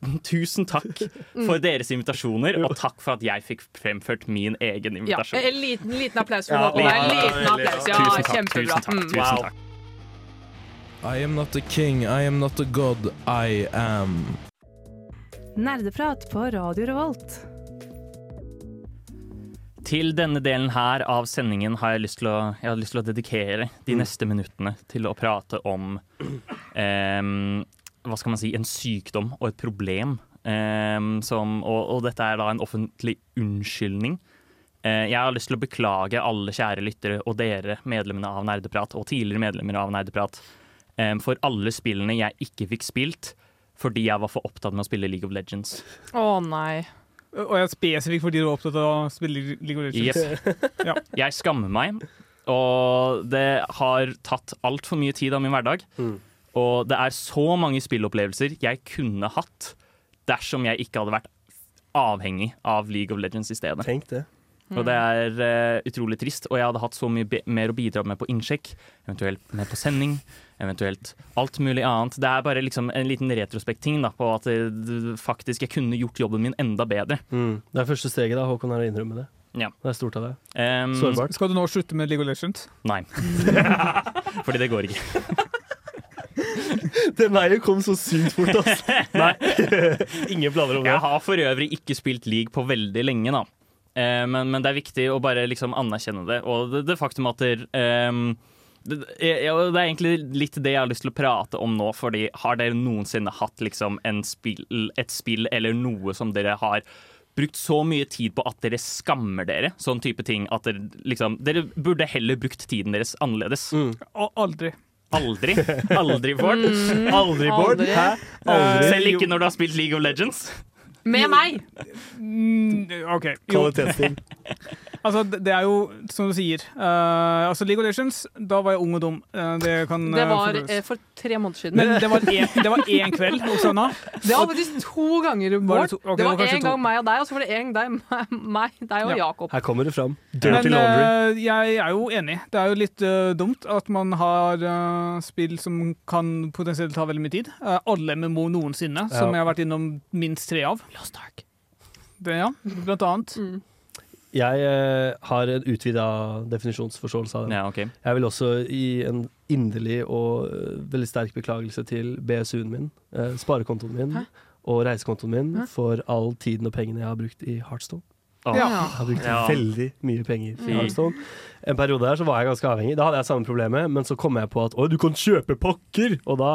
*laughs* tusen takk for deres invitasjoner, og takk for at jeg fikk fremført min egen Ja, invitasjon. en liten, liten applaus for Håkon. Ja, ja, ja. Ja, Tusen takk. kjempebra. Tusen takk, Mm. tusen Wow. takk. I am not a king, I am not a god, I am. Nerdeprat på Radio Revolt. Til denne delen her av sendingen har jeg lyst til å, jeg har lyst til å dedikere de neste minuttene til å prate om *clears throat* em, hva skal man si, en sykdom og et problem. em, som, og, og dette er da en offentlig unnskyldning. Eh, jeg har lyst til å beklage alle kjære lyttere og dere medlemmene av Nerdeprat og tidligere medlemmer av Nerdeprat for alle spillene jeg ikke fikk spilt fordi jeg var for opptatt med å spille League of Legends. Å nei. Og jeg er spesifikk fordi du er opptatt av å spille League of Legends. Yes. *laughs* Ja. Jeg skammer meg, og det har tatt altfor mye tid av min hverdag. Mm. Og det er så mange spillopplevelser jeg kunne hatt dersom jeg ikke hadde vært avhengig av League of Legends i stedet. Tenk det. Og det er uh, utrolig trist. Og jeg hadde hatt så mye mer å bidra med på innsjekk, eventuelt med på sending, eventuelt alt mulig annet. Det er bare liksom en liten retrospekt-ting da, på at eh, faktisk jeg kunne gjort jobben min enda bedre. Mm. Det er første steget, da, Håkon, er å innrømme det. Ja. Det er stort av deg. Um, Sårbart. Skal du nå slutte med League of Legends? Nei. *laughs* Fordi det går ikke. *laughs* Den veien kom så sykt fort, altså. *laughs* Nei. Ingen planer om det. Jeg har for øvrig ikke spilt league på veldig lenge, da. Eh, men, men det er viktig å bare liksom anerkjenne det. Og det, det faktum at der, eh, det, ja, det er egentlig litt det jeg har lyst til å prate om nå. Fordi har dere noensinne hatt liksom en spill, et spill eller noe som dere har brukt så mye tid på at dere skammer dere? Sånn type ting at dere liksom Dere burde heller brukt tiden deres annerledes. Å, aldri. Aldri. Aldri, Bård. *laughs* Aldri, Bård. Aldri. Hæ? Aldri. Selv ikke når du har spilt League of Legends. Med meg! Mm, OK. Jo, *laughs* altså, det er jo som du sier. Uh, altså, League of Legends, da var jeg ung og dum. Uh, det kan Det eh, var eh, for tre måneder siden. Men det var én, *laughs* det var én kveld hos Anna. Det var faktisk to ganger, Var det to? Okay, det det var én en gang meg og deg, og så var det en deg, meg, deg og Ja. Jakob. Her kommer det fram. Dirty Men laundry. jeg er jo enig. Det er jo litt dumt at man har spill som kan potensielt ta veldig mye tid. Alle MMO noensinne, som jeg har vært innom minst tre av. Lost Ark. Det, ja, blant annet. Mm. Jeg eh, har en utvida definisjonsforståelse av det. Ja, okay. Jeg vil også gi en inderlig og uh, veldig sterk beklagelse til BSU-en min, eh, sparekontoen min Hæ? og reisekontoen min Hæ? for all tiden og pengene jeg har brukt i Heartstone. Ja. Jeg har brukt Ja. veldig mye penger i Fy. Heartstone. En periode der så var jeg ganske avhengig. Da hadde jeg samme problemet, men så kom jeg på at å, du kan kjøpe pakker! Og da,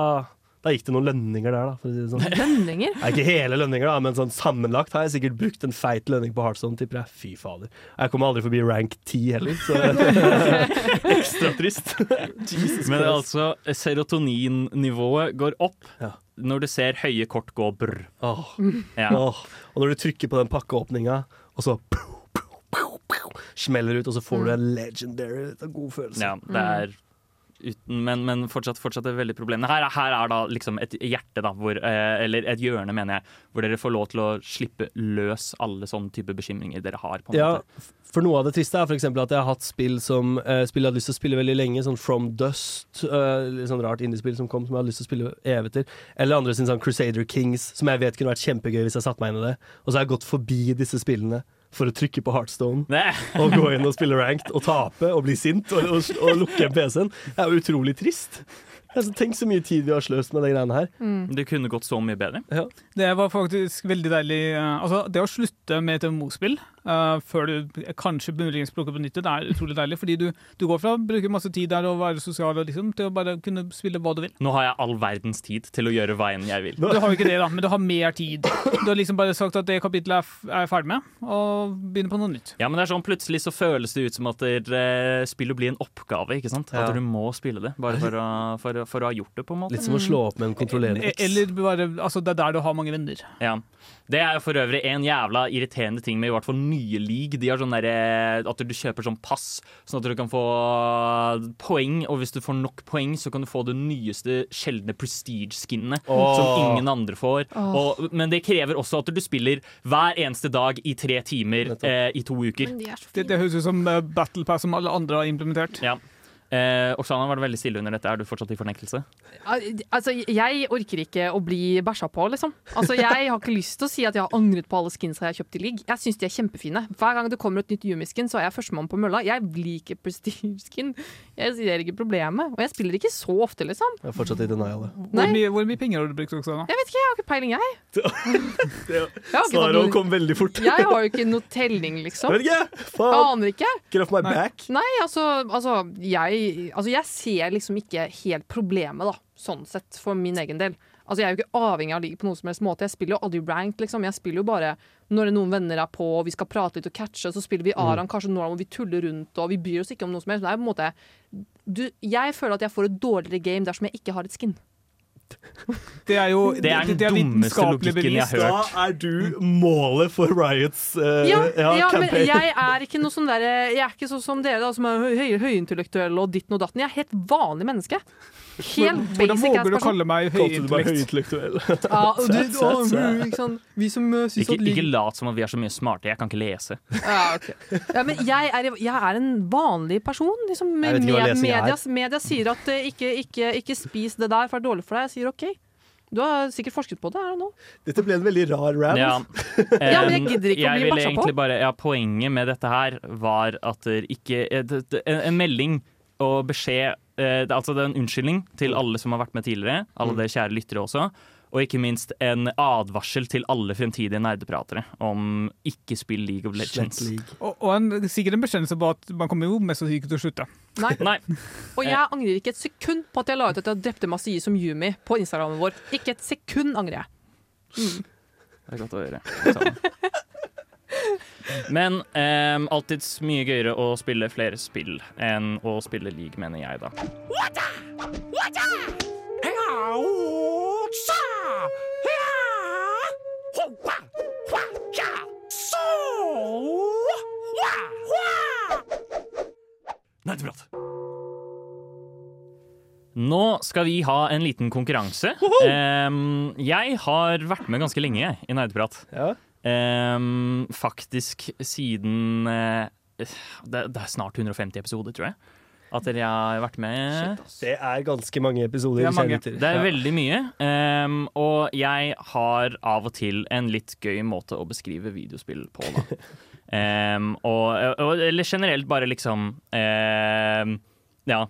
da gikk det noen lønninger der, da. For å si det sånn. Lønninger? Nei, ikke hele lønninger, da, men sånn sammenlagt har jeg sikkert brukt en feit lønning på Heartstone, tipper jeg. Fy fader. Jeg kommer aldri forbi rank 10 heller, så *laughs* *laughs* ekstra trist. Jesus Men altså, serotoninnivået går opp Ja. når du ser høye kort gå brr. Åh, Ja. åh. Og når du trykker på den pakkeåpninga, og så pow, pow, pow, pow, smeller ut, og så får du en legendary. Det er en god følelse. ja, det er uten Men, men fortsatt, fortsatt et veldig problem. Her, her er da liksom et hjerte, da, hvor, eh, eller et hjørne, mener jeg, hvor dere får lov til å slippe løs alle sånne type bekymringer dere har. på en Ja, måte. for noe av det triste er for eksempel at jeg har hatt spill som eh, spill jeg hadde lyst til å spille veldig lenge, sånn From Dust, eh, litt sånn rart indiespill som kom som jeg hadde lyst til å spille evig til. Eller andre sin sånn Crusader Kings, som jeg vet kunne vært kjempegøy hvis jeg satte meg inn i det. Og så har jeg gått forbi disse spillene for å trykke på Heartstone Nei. *laughs* og gå inn og spille ranked og tape og bli sint og, og, og lukke PC-en. Det er jo utrolig trist. Altså, tenk så mye tid vi har sløst med de greiene her. Det kunne gått så mye bedre. Det var faktisk veldig deilig. eh, Altså, det å slutte med et Eh, før du kanskje muligens plukker på nytt. Det er utrolig deilig, fordi du, du går fra å bruke masse tid der og være sosial og liksom, til å bare kunne spille hva du vil. Nå har jeg all verdens tid til å gjøre hva enn jeg vil. Du har jo ikke det, da, men du har mer tid. Du har liksom bare sagt at det kapittelet er, er jeg ferdig med, og begynner på noe nytt. Ja, men det er sånn Plutselig så føles det ut som at det, eh, spillet blir en oppgave. ikke sant? Ja. At du må spille det, bare for å, for, for å ha gjort det. på en måte. Litt som å slå opp med en kontrollerende E- X. Eller bare, altså det er der du har mange venner. Ja. Det er for øvrig en jævla irriterende ting med i hvert fall nye league. De har sånn derre at du kjøper sånn pass, sånn at du kan få poeng. Og hvis du får nok poeng, så kan du få det nyeste sjeldne prestige-skinnet. Oh. Som ingen andre får. Og, men det krever også at du spiller hver eneste dag i tre timer eh, i to uker. Men de er så Det, fine. det høres ut som eh, Battle Pass som alle andre har implementert. Ja. Eh, Oksana var det veldig stille under dette. Er du fortsatt i fornektelse? Altså, jeg orker ikke å bli bæsja på, liksom. Altså, jeg har ikke lyst til å si at jeg har angret på alle skinsa jeg har kjøpt i ligg. Jeg syns de er kjempefine. Hver gang det kommer et nytt Yumi-skin, så er jeg førstemann på mølla. Jeg liker prestige-skin. Jeg ser ikke problemet. Og jeg spiller ikke så ofte, liksom. Jeg er fortsatt i denial. det. Hvor mye, hvor mye penger har du brukt, Oksana? Jeg vet ikke, jeg har ikke peiling, jeg. *laughs* Det- Jeg Svaret noe- kom veldig fort. Jeg har jo ikke noe telling, liksom. Vet ikke! Faen! Aner ikke. Get off my Nei. back. Nei, altså, altså, jeg, altså Jeg ser liksom ikke helt problemet, da. Sånn sett, for min egen del. Altså, Jeg er jo ikke avhengig av å på noen som helst måte. Jeg spiller jo aldri ranked, liksom. Jeg spiller jo bare når noen venner er på, og vi skal prate litt og catche, så spiller vi Aran kanskje Noram, og vi tuller rundt, og vi bryr oss ikke om noe som helst. Det er på en måte du, Jeg føler at jeg får et dårligere game dersom jeg ikke har et skin. Det er jo Det er den dummeste vitenskapelig logikken jeg har hørt. Da er du målet for Riots uh, Ja, ja, men campaign. jeg er ikke noe sånn der, Jeg er ikke sånn som dere, da, som er høy, høy, høyintellektuell og ditten og datten. Jeg er helt vanlig menneske. Helt Hvordan basic våger du å kalle meg høyintellektuell? *laughs* Ja, og du, sæt. ikke sant? Vi som uh, syns Ikke, at ikke lat som at vi er så mye smarte. Jeg kan ikke lese. ja, okay. ja, men jeg er, jeg er en vanlig person. Liksom, med, media, media sier at uh, ikke, ikke, ikke spis det der, for det er dårlig for deg. Jeg sier OK. Du har sikkert forsket på det. er det nå? Dette ble en veldig rar rant. Ja. *laughs* Ja, men jeg gidder ikke å bli bæsja på. bare, ja, Poenget med dette her var at det ikke eh, det- det- En, en melding og beskjed eh, det- Altså det er en unnskyldning til alle som har vært med tidligere, alle dere kjære lyttere også. Og ikke minst en advarsel til alle fremtidige nerdepratere om ikke spill League of Legends. League. Og, og en, sikkert en bekjennelse på at man kommer jo mest sannsynlig ikke til å slutte. Nei. *laughs* Nei. Og jeg angrer ikke et sekund på at jeg la ut at jeg drepte Masii som Yumi på Instagramen vår. Ikke et sekund angrer jeg. Det er godt å høre. *laughs* Men um, alltids mye gøyere å spille flere spill enn å spille league, mener jeg, da. Nerdeprat. Nå skal vi ha en liten konkurranse. Um, jeg har vært med ganske lenge i Nerdeprat. Ja. Um, faktisk siden uh, det, det er snart 150 episoder, tror jeg. At dere har vært med. Det er ganske mange episoder. Det er mange. Det er veldig mye. Um, og jeg har av og til en litt gøy måte å beskrive videospill på, da. Um, *laughs* og, og, eller generelt bare liksom um, Ja.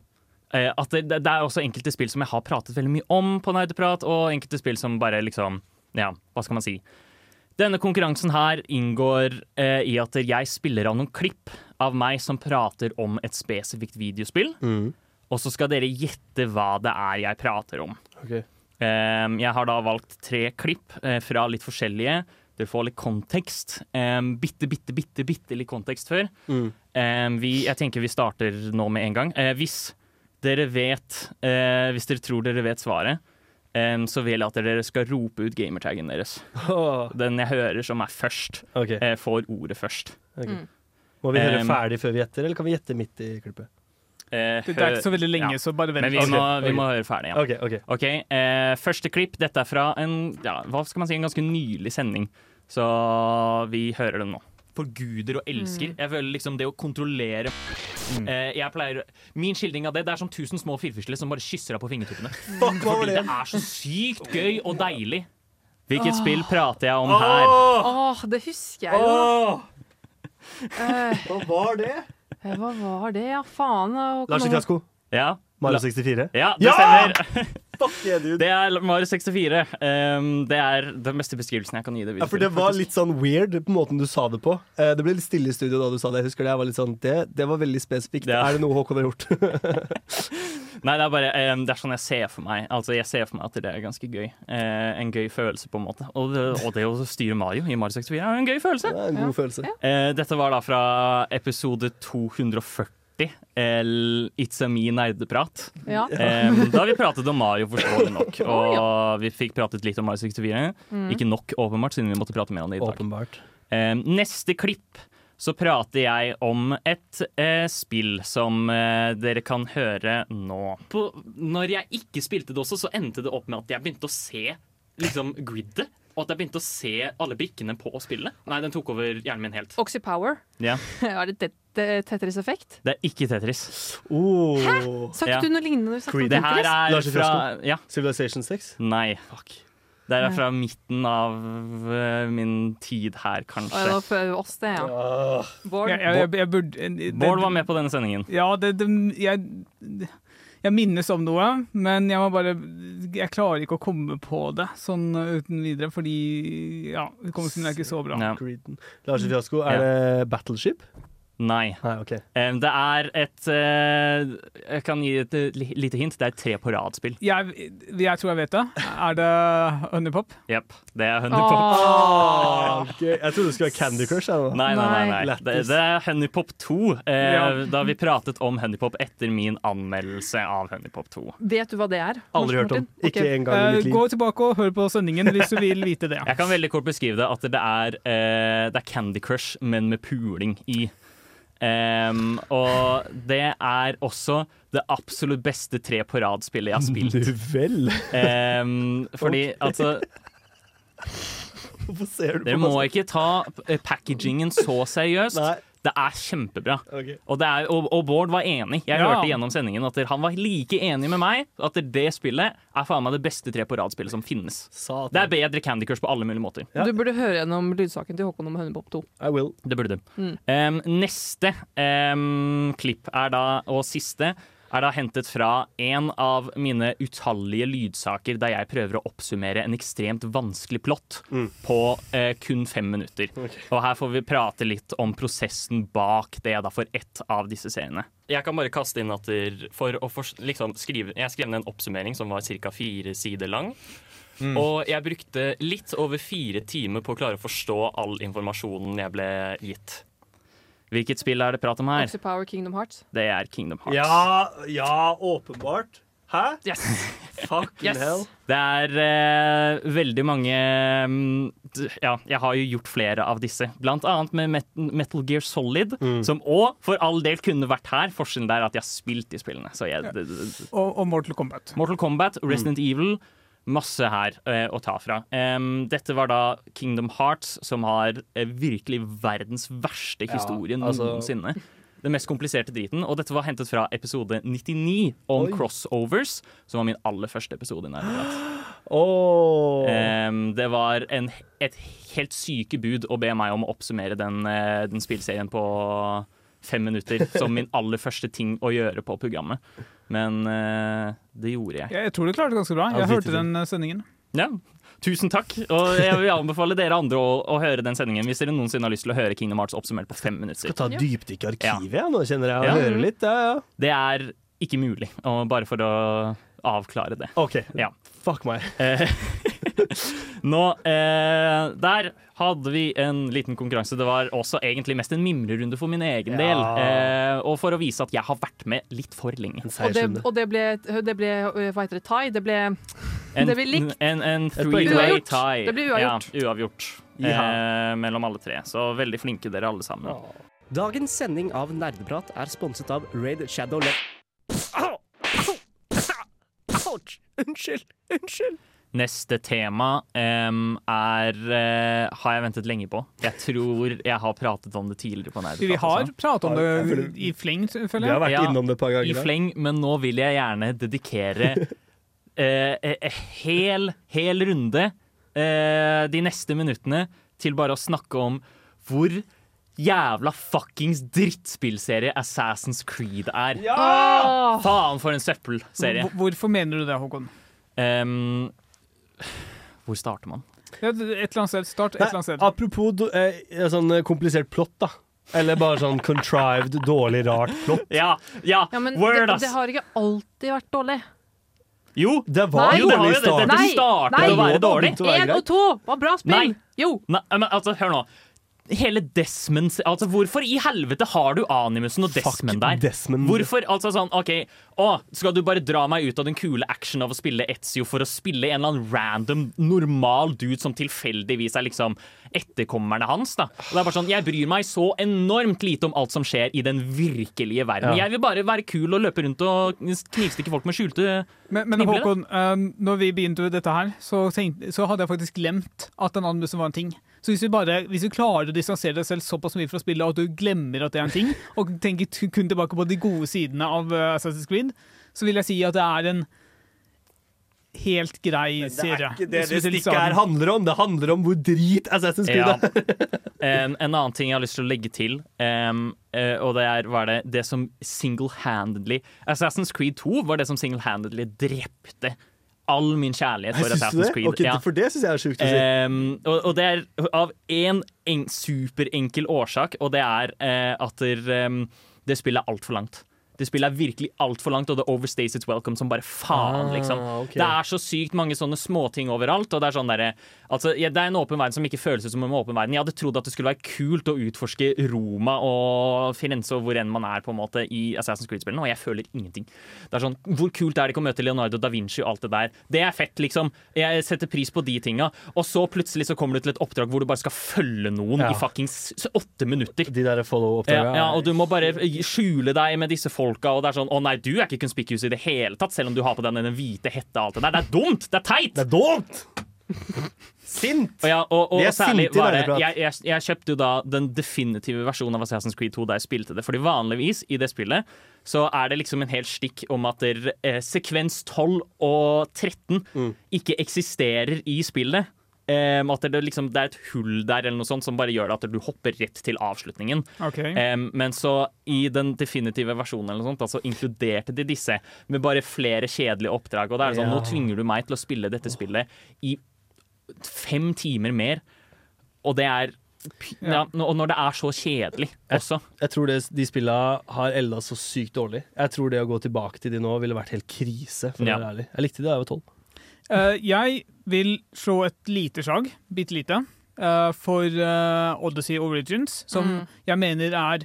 Eh, At det, det er også enkelte spill som jeg har pratet veldig mye om på Nerdeprat, og enkelte spill som bare liksom Ja, hva skal man si? Denne konkurransen her inngår eh, i at jeg spiller av noen klipp av meg som prater om et spesifikt videospill. Mm. Og så skal dere gjette hva det er jeg prater om. Okay. Um, jeg har da valgt tre klipp eh, fra litt forskjellige. Dere får litt kontekst. Um, bitte, bitte, bitte, bitte litt kontekst før. Mm. Um, vi, jeg tenker vi starter nå med en gang. Eh, hvis dere vet eh, Hvis dere tror dere vet svaret, um, så vil jeg at dere skal rope ut gamertaggen deres. Oh. Den jeg hører som er først, okay. uh, får ordet først. Okay. Mm. Må vi høre Um, ferdig før vi gjetter, eller kan vi gjette midt i klippet? Uh, Det, er ikke så veldig lenge, Ja. så bare vent. Men vi, okay. må, vi må høre ferdig, ja. OK. eh, Første klipp. Dette er fra en ja, hva skal man si, en ganske nylig sending. Så vi hører den nå. Forguder og elsker. Jeg føler liksom det å kontrollere eh, jeg pleier, Min skildring av det Det er som tusen små firfisler som bare kysser deg på fingertuppene. *laughs* Fuck, Fordi det? det er så sykt gøy og deilig. Hvilket spill prater jeg om her? Åh, Åh, det husker jeg jo. åh, Eh, hva var det? hva var det, ja? Faen. eh, Lars Ikrasko. Ja, Mario 64. ja det Ja! stemmer. Fuck *laughs* yeah, dude. Det er Mario 64. Um, det er den beste beskrivelsen jeg kan gi det. Ja, for det var litt sånn weird på måten du sa det på. Uh, Det ble litt stille i studio da du sa det. Jeg husker det, jeg var litt sånn, det, det var veldig spesifikt. Ja. Er det noe Håkon har gjort? *laughs* Nei, det er bare um, Det er sånn jeg ser for meg. Altså, jeg ser for meg at det er ganske gøy. Uh, en gøy følelse, på en måte. Og det, og det å styre Mario i Mario 64 er jo en gøy følelse. Det er en god følelse. Uh, dette var da fra episode 240. eh, It's a me nerdeprat. Ja. Eh, da vi pratet om Mario, forståelig nok. *laughs* Og vi fikk pratet litt om Mario 64. Ikke nok, åpenbart, siden vi måtte prate mer om det i dag. Åpenbart. Eh, neste klipp så prater jeg om et eh, spill som eh, dere kan høre nå. På, når jeg ikke spilte det også, så endte det opp med at jeg begynte å se liksom gridet. Og at jeg begynte å se alle brikkene på spillet. Nei, den tok over hjernen min helt. Oxypower. Ja. *laughs* er det tet- Tetris-effekt? Det er ikke Tetris. Oh. Sa ikke Ja. du noe lignende du snakket Det her er Lars fra Ja, Civilization 6? nei. Fuck. Det er fra midten av eh, min tid her, kanskje. var for oss, det, ja. Bård. Jeg, jeg, jeg, jeg burde det- Bård var med på denne sendingen. Ja, det, det, jeg, jeg minnes om noe, men jeg må bare Jeg klarer ikke å komme på det sånn uten videre, fordi ja, hukommelsen er ikke så bra. Ja. Lars Fiasko, er det Battleship? Nei. Nei, okay. um, Det er et uh, Jeg kan gi et eh, lite hint. Det er tre på rad-spill. Jeg, jeg tror jeg vet det. Er det Honeypop? Jepp. Det er Honeypop. Oh, okay. Jeg trodde det skulle være Candy Crush. Eller? Nei, nei, nei. nei. Det, det er Honeypop 2. Uh, Ja. Da vi pratet om Honeypop etter min anmeldelse av Honeypop 2. Vet du hva det er? Aldri hørt om. Okay. Ikke engang i Eh, mitt liv. gå tilbake og hør på sendingen hvis du vil vite det. Jeg kan veldig kort beskrive det at det er, eh, det er Candy Crush, men med puling i. Em, og det er også det absolutt beste tre på rad-spillet jeg har spilt. Du vel? Um, fordi altså Hvorfor ser du på Dere må ikke ta eh, packagingen så seriøst. Nei. Det er kjempebra. Okay. Og, det er, og, og Bård var enig. Jeg Ja. hørte gjennom sendingen at han var like enig med meg at det spillet er faen meg det beste tre på rad-spillet som finnes. Satan. Det er bedre Candy Crush på alle mulige måter. Ja. Du burde høre gjennom lydsaken til Håkon om Hønepop 2. I will. Det burde du. Mm. Um, neste um, klipp er da, og siste, er da hentet fra en av mine utallige lydsaker der jeg prøver å oppsummere en ekstremt vanskelig plott Mm. på eh, kun fem minutter. Og her får vi prate litt om prosessen bak det da for ett av disse seriene. Jeg kan bare kaste inn at for å for, liksom skrive Jeg skrev ned en oppsummering som var ca. fire sider lang. Og jeg brukte litt over fire timer på å klare å forstå all informasjonen jeg ble gitt. Hvilket spill er det prat om her? Oxypower Kingdom Hearts. Det er Kingdom Hearts. Ja, ja, åpenbart. Hæ? Yes. *laughs* Fucking Yes. hell. Det er eh, veldig mange um, Ja, jeg har jo gjort flere av disse. Blant annet med Met Metal Gear Solid, som òg for all del kunne vært her. Forskjellen der er at jeg har spilt de spillene. Så jeg, d- Og, og Mortal Kombat. Mortal Kombat, Resident Evil. Masse her eh, å ta fra. Um, dette var da Kingdom Hearts, som har eh, virkelig verdens verste historie altså- noensinne. Den mest kompliserte driten. Og dette var hentet fra episode 99 om Oi. crossovers, som var min aller første episode. i Nerdeprat. *gasps* Åh. Det var en, et helt syke bud å be meg om å oppsummere den, eh, den spillserien på fem minutter som min aller første ting å gjøre på programmet. Men uh, det gjorde jeg. Jeg, tror du klarte det ganske bra. Jeg hørte den eh, sendingen. Ja, Tusen takk. Og jeg vil anbefale dere andre å, å høre den sendingen hvis dere noensinne har lyst til å høre Kingdom Hearts oppsummert på fem minutter. Skal ta dypdykk i arkivet, Ja. Nå kjenner jeg å Ja. høre litt. Ja, ja. Det er ikke mulig, og bare for å avklare det. OK. Ja. Fuck meg. *laughs* Eh, Nå, eh, Der hadde vi en liten konkurranse. Det var også egentlig mest en mimrerunde for min egen Ja. del. Eh, og for å vise at jeg har vært med litt for lenge. Og det, og det ble, det ble øh, Hva heter det? Tie? Det ble En, Det ble likt. En, en three-way tie. Det ble uavgjort. Ja, uavgjort. Ja. Eh, mellom alle tre. Så veldig flinke dere alle sammen. Dagens sending av Nerdeprat er sponset av Raid Shadow Le... Au! Au! Ouch! Unnskyld! Unnskyld! Neste tema um, er uh, Har jeg ventet lenge på. Jeg tror jeg har pratet om det tidligere på Nerdeprat. Vi har pratet om det i det føler- i fleng, Vi har vært Ja, innom det et par ganger. I fleng, men nå vil jeg gjerne dedikere *laughs* eh, uh, hel, hel runde uh, de neste minuttene til bare å snakke om hvor jævla fuckings drittspillserie Assassin's Creed er. Ja! Faen for en søppelserie. Hvorfor mener du det, Håkon? Ehm, hvor starter man? Ja, et eller annet sted. Start et Nei, eller annet sted. apropos do, eh, sånn eh, komplisert plott, da. Eller bare sånn contrived, dårlig, rart plott. *laughs* Ja, ja, Ja, men word, det, ass! det har ikke alltid vært dårlig. Jo, Det var Nei. jo, det dårlig i det. start. Nei, nei. å være dårlig. Én og to var bra spill! Nei. Jo. Nei, men altså, hør nå. Hele Desmond Altså, hvorfor i helvete har du Animusen og Desmond der? Desmond. Hvorfor? Altså sånn, OK, å, skal du bare dra meg ut av den kule action av å spille Etzio for å spille en eller annen random, normal dude som tilfeldigvis er liksom etterkommerne hans, da? Og det er bare sånn, Jeg bryr meg så enormt lite om alt som skjer i den virkelige verden. Ja. Jeg vil bare være kul og løpe rundt og knivstikke folk med skjulte Men, men Håkon, eh, når vi begynte dette her, så, tenkte, så hadde jeg faktisk glemt at den animusen var en ting. Så hvis vi, bare, hvis vi klarer å distansere deg selv såpass mye fra spillet at du glemmer at det er en ting, *laughs* og tenker kun tilbake på de gode sidene av eh, Assassin's Creed, så vil jeg si at det er en helt grei serie. Det er ikke det det stikket her handler om. Det handler om hvor drit Assassin's Creed Ja. er. *laughs* En, en annen ting jeg har lyst til å legge til, um, uh, og det er hva er det, det som single-handedly Assassin's Creed 2 var det som single-handedly drepte all min kjærlighet for Assassin's? Creed. Okay, Ja. For det syns jeg er sjukt å si. Um, og, og det er av én en superenkel årsak, og det er uh, at der, um, det spillet er altfor langt. Det spillet er virkelig altfor langt, og det overstays its welcome som bare faen. liksom. Ah, okay. Det er så sykt mange sånne småting overalt. og Det er sånn der, altså, ja, det er en åpen verden som ikke føles ut som en åpen verden. Jeg hadde trodd at det skulle være kult å utforske Roma og Firenze og hvor enn man er på en måte i Assassin's Creed-spillene, og jeg føler ingenting. Det er sånn, Hvor kult er det ikke å møte Leonardo da Vinci og alt det der? Det er fett, liksom. Jeg setter pris på de tinga. Og så plutselig så kommer du til et oppdrag hvor du bare skal følge noen Ja. i fuckings åtte minutter. De der follow-oppdragene. ja, og du må bare skjule deg med disse folka, og det er sånn Å nei, du er ikke conspicuous i det hele tatt, selv om du har på deg den hvite hetta og alt det der. Det er dumt! Det er teit! Det er dumt! Sint! Og, ja, og, og, er særlig sinte var det, jeg, jeg, jeg kjøpte jo da den definitive versjonen av Assassin's Creed 2 da jeg spilte det. Fordi vanligvis i det spillet så er det liksom en hel stikk om at der, eh, sekvens 12 og 13 Mm. ikke eksisterer i spillet. Em, at det, liksom, det er et hull der eller noe sånt som bare gjør det at du hopper rett til avslutningen. Okay. Um, men så i den definitive versjonen eller noe sånt, altså, inkluderte de disse med bare flere kjedelige oppdrag. Og det er sånn, Ja. Nå tvinger du meg til å spille dette spillet i fem timer mer, og det er ja, Ja. Og når det er så kjedelig også. Jeg tror det, de spillene har elda så sykt dårlig. Jeg tror det å gå tilbake til de nå ville vært helt krise. For Ja. å være ærlig. Jeg likte de da jeg var tolv. Eh, jeg vil slå et lite slag, bitte lite, uh, for uh, Odyssey Origins, som Mm. jeg mener er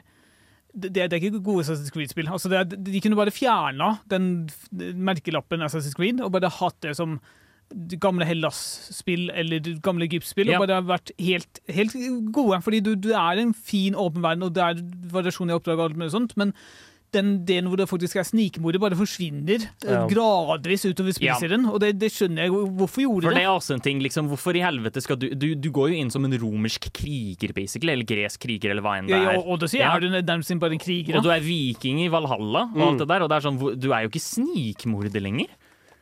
det, det er ikke gode Assassin's Creed-spill. Altså de kunne bare fjerna den merkelappen Assassin's Creed og bare hatt det som gamle Hellas-spill eller gamle Egypt-spill, Ja. og bare vært helt, helt gode. Fordi du, du er en fin åpen verden, og det er variasjon i oppdrag og alt mulig sånt, men den delen hvor det faktisk er snikmord, bare forsvinner eh, Ja. gradvis utover Ja. Og det, det skjønner jeg. Hvorfor gjorde For det? det det? er også en ting, liksom, Hvorfor i helvete skal du Du, du går jo inn som en romersk kriger, basically. Eller gresk kriger, eller hva enn det Ja, er. ja, Odyssey Ja. er du nærmest bare en kriger. Og du er viking i Valhalla, og Mm. alt det der. Og det er sånn, du er jo ikke snikmorder lenger.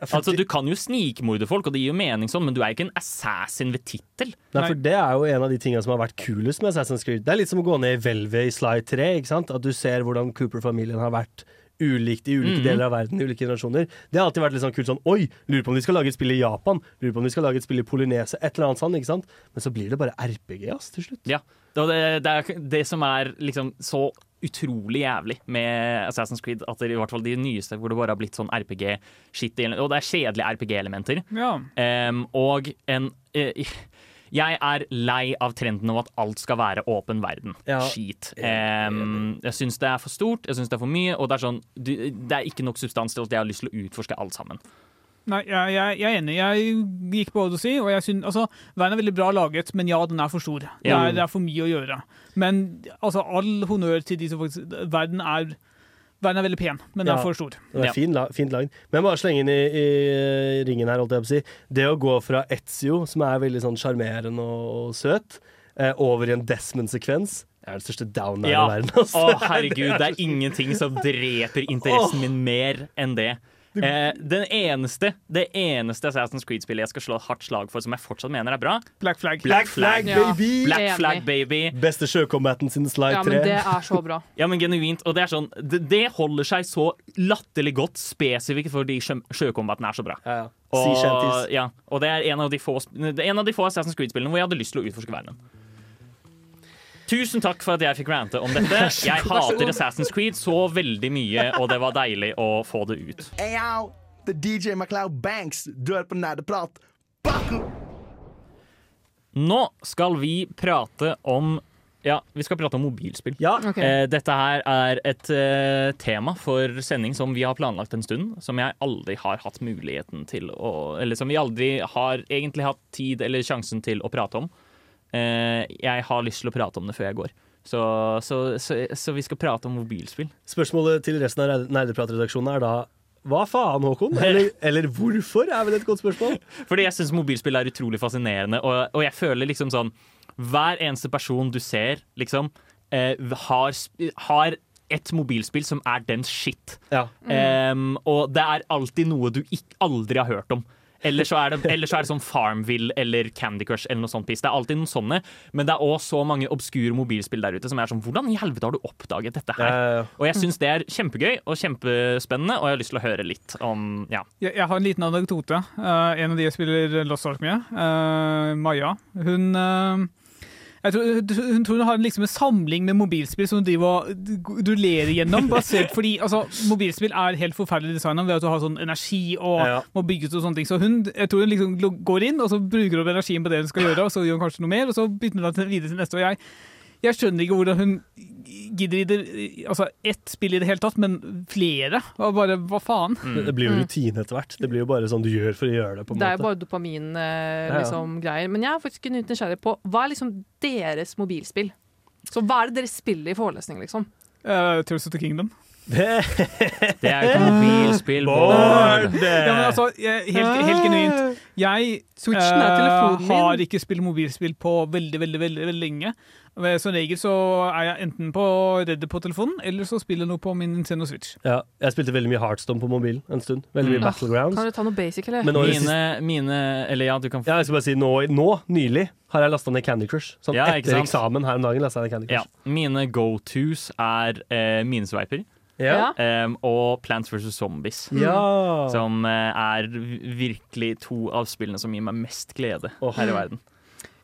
Altså, Du kan jo snikmorde folk, og det gir jo mening sånn, men du er ikke en assassin ved tittel. Nei, for Det er jo en av de tingene som har vært kulest med Assassin's Creed. Det er litt som å gå ned i hvelvet i Sly 3. ikke sant? At du ser hvordan Cooper-familien har vært ulikt i ulike Mhm. deler av verden. i ulike generasjoner. Det har alltid vært litt sånn kult sånn Oi, lurer på om de skal lage et spill i Japan. Lurer på om de skal lage et spill i Polynesia. Et eller annet sånt, ikke sant? Men så blir det bare RPG ass, til slutt. Ja, det, det er det som er liksom så utrolig jævlig med Assassin's Creed, at det, i hvert fall de nyeste, hvor det bare har blitt sånn RPG-shit, og det er kjedelige RPG-elementer. Ja. Um, og en eh, Jeg er lei av trenden om at alt skal være åpen verden. Ja. Skit. Um, jeg syns det er for stort, jeg syns det er for mye, og det er sånn du, Det er ikke nok substans til at jeg har lyst til å utforske alt sammen. Nei, jeg, jeg, jeg er enig. Jeg gikk på Odyssey, og jeg synes, altså, verden er veldig bra laget, men ja, den er for stor. Det er, det er for mye å gjøre. Men altså, all honnør til de som faktisk Verden er, verden er veldig pen, men den er for stor. Det er fin, fint lagd. Men bare slenge inn i, i ringen her, holdt jeg på å si. Det å gå fra Etzio, som er veldig sånn sjarmerende og, søt, eh, over i en Desmond-sekvens det er den største down Ja. i verden. Altså. Å, herregud, *laughs* det er ingenting som dreper interessen min mer enn det. Eh, den eneste, det eneste Assassin's Creed-spillet jeg skal slå et hardt slag for, som jeg fortsatt mener er bra, Black Flag. Black Flag, Ja. baby! Black Flag Baby. Beste sjøkombaten sin slide 3. Ja, men det er så bra. *laughs* Ja, men genuint. Og det er sånn, det, det holder seg så latterlig godt spesifikt fordi sjø, sjøkombaten er så bra. Ja, ja. Og, ja, og det er en av de få, en av de få Assassin's Creed-spillene hvor jeg hadde lyst til å utforske verdenen. Tusen takk for at jeg fikk rante om dette. *laughs* Jeg hater Assassin's Creed så veldig mye, og det var deilig å få det ut. Hey yo, er DJ MacLeod Banks. Du hører på Nerdeprat. Nå skal vi prate om Ja, vi skal prate om mobilspill. Ja. Okay. Eh, dette her er et eh, tema for sending som vi har planlagt en stund. Som jeg aldri har hatt muligheten til å Eller som vi aldri har egentlig hatt tid eller sjansen til å prate om. Eh, jeg har lyst til å prate om det før jeg går. Så, så, så, så vi skal prate om mobilspill. Spørsmålet til resten av Nerdeprat-redaksjonen er da hva faen, Håkon? Eller, *laughs* eller hvorfor, er vel et godt spørsmål. Fordi jeg syns mobilspill er utrolig fascinerende, og, og jeg føler liksom sånn Hver eneste person du ser, liksom, eh, har, har et mobilspill som er den shit. Ja. Em, og det er alltid noe du ikke, aldri har hørt om. Eller så, er det, eller så er det sånn Farmville eller Candy Crush eller noe sånt piss. Det er alltid noen sånne, men det er òg så mange obskure mobilspill der ute som er sånn Hvordan i helvete har du oppdaget dette her? Ja, ja, Og jeg syns det er kjempegøy og kjempespennende, og jeg har lyst til å høre litt om Ja. Jeg, jeg har en liten anekdote. Uh, en av de jeg spiller Lost Ark med, uh, Maja, hun jeg tror, hun tror hun har liksom en samling med mobilspill som hun driver og rullerer gjennom. *laughs* Basert fordi altså, Mobilspill er helt forferdelig designa ved at du har sånn energi og Ja. må bygges og sånne ting. Så hun jeg tror hun liksom går inn og så bruker hun energien på det hun skal gjøre, og så gjør hun kanskje noe mer, og så bytter hun videre til neste. Og jeg, jeg skjønner ikke hvordan hun gidder i det, altså ett spill i det hele tatt, men flere. Og bare, hva faen? Det, det blir jo rutine etter hvert. Det blir jo bare sånn du gjør for å gjøre det. på en Det er jo bare dopamin-greier. ja. ja. Men jeg er faktisk litt nysgjerrig på hva er liksom deres mobilspill? Så hva er det dere spiller i forelesning, liksom? Uh, Tears of the Kingdom. Det er jo ikke *laughs* mobilspill, Bård! Ja, men altså, helt, helt genuint. Jeg eh, min. har ikke spilt mobilspill på veldig, veldig, veldig, veldig lenge. Men Som regel så er jeg enten på redd på telefonen, eller så spiller jeg noe på min Nintendo Switch. Ja, jeg spilte veldig mye Heartstone på mobilen en stund. Veldig mye Mm. Battlegrounds. Kan du ta noe basic, eller? Mine, nå Mine, Eller ja, du kan Ja, jeg skal bare si nå, nå nylig har jeg lasta ned Candy Crush. Sånn Ja, etter eksamen her om dagen lasta jeg ned Candy Ja, mine go-tos er eh, minesveiper Ja. Um, og Plants vs. Zombies. Ja. Som eh, er virkelig to av spillene som gir meg mest glede oh. her i verden.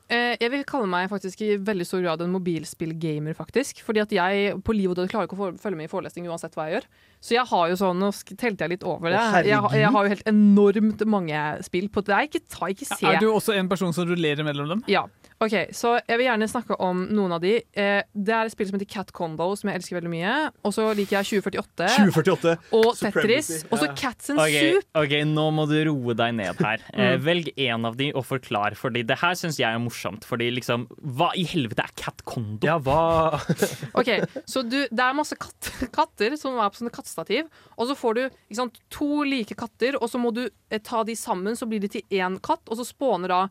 Uh, jeg vil kalle meg faktisk i veldig stor grad en mobilspillgamer, faktisk. Fordi at jeg på liv og død klarer ikke å følge med i forelesning uansett hva jeg gjør. Så jeg har jo sånn, nå telte jeg litt over det. Å, jeg, har- jeg har jo helt enormt mange spill på det. Jeg ikke, ta, ikke se. Er du også en person som rullerer mellom dem? Ja. Ok, så jeg vil gjerne snakke om noen av de. Eh, det er et spill som heter Cat Condo, som jeg elsker veldig mye. Og så liker jeg 2048. 2048. Og Supremacy. Tetris. Og så Ja. Cats and okay, Soup. ok, nå må du roe deg ned her. *laughs* Eh, Mm. velg én av de og forklar, fordi det her syns jeg er morsomt. Fordi liksom, hva i helvete er Cat Condo? Ja, hva *laughs* Ok, så du, Det er masse katt, katter som er på sånne kattestativ. Og så får du ikke sant, to like katter, og så må du eh, ta de sammen, så blir de til én katt. Og så spåner da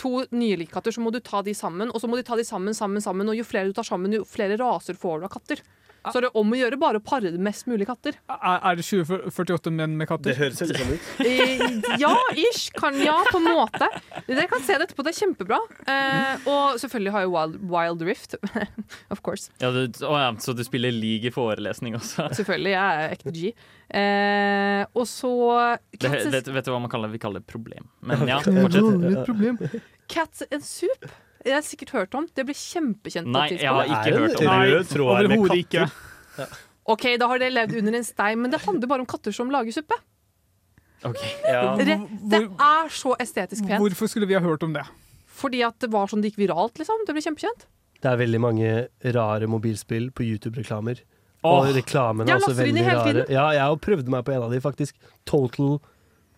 to nye like katter, så må du ta de sammen. Og så må de ta de sammen, sammen, sammen. Og jo flere du tar sammen, jo flere raser får du av katter. Så er det om å gjøre bare å pare mest mulig katter. Er, er det 2048 menn med katter? Det høres helt sånn ut. *laughs* Eh, ja, ish. Kan, ja, på en måte. Dere kan se det etterpå. Det er kjempebra. Eh, og selvfølgelig har jeg Wild, Wild Rift. *laughs* of course. Ja, du, å ja, så du spiller league i forelesning også? *laughs* Selvfølgelig. Jeg er ekte G. Eh, og så Det, vet, vet du hva man kaller, det? vi kaller det problem? Men ja, fortsett. Cats and Soup. Jeg har sikkert hørt om. Det ble kjempekjent. på Nei, et jeg har ikke hørt om det. Rød tråd her med overhodet ikke. katter. Ok, Da har det levd under en stein, men det handler bare om katter som lager suppe. Ok. Ja. Det, det er så estetisk pent. Hvorfor skulle vi ha hørt om det? Fordi at det var sånn det gikk viralt. liksom. Det ble kjempekjent. Det er veldig mange rare mobilspill på YouTube-reklamer. Åh. Og reklamene Jeg er også laster inn i veldig hele rare. tiden. Ja, jeg har prøvd meg på en av de, faktisk. Total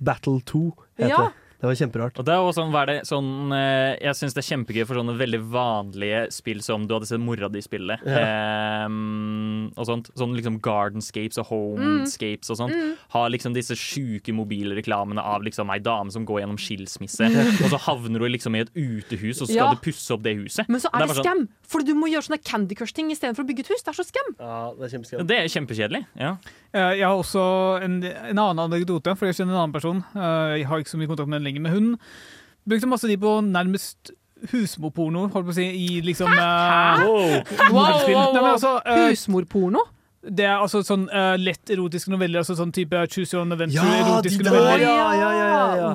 Battle 2 heter Ja. det. Det var kjemperart. Og det er også sånn, det, sånn eh, Jeg syns det er kjempegøy for sånne veldig vanlige spill som du hadde sett mora di spille. Ehm, og sånt. Sånn liksom Gardenscapes og Homescapes og sånt. Har liksom disse sjuke mobilreklamene av liksom ei dame som går gjennom skilsmisse, og så havner hun liksom i et utehus, og så skal Ja. du pusse opp det huset. Men så er det, bare sånn- scam! Fordi du må gjøre sånne Candy Crush-ting istedenfor å bygge et hus. Det er så skam! Ja, det er kjempeskrevet. Det er kjempekjedelig. Ja. Eh, Jeg har også en, en annen anekdote, for jeg kjenner en annen person. Jeg har ikke så mye kontakt med den lenger, men hund. brukte masse tid på nærmest husmorporno, holdt på å si, i liksom uh, Wow, wow, wow. altså, uh, Husmorporno? det er altså sånn uh, lett erotiske noveller, altså sånn type Choose Your Own Adventure-erotiske ja, noveller. ja, ja, ja, ja, ja.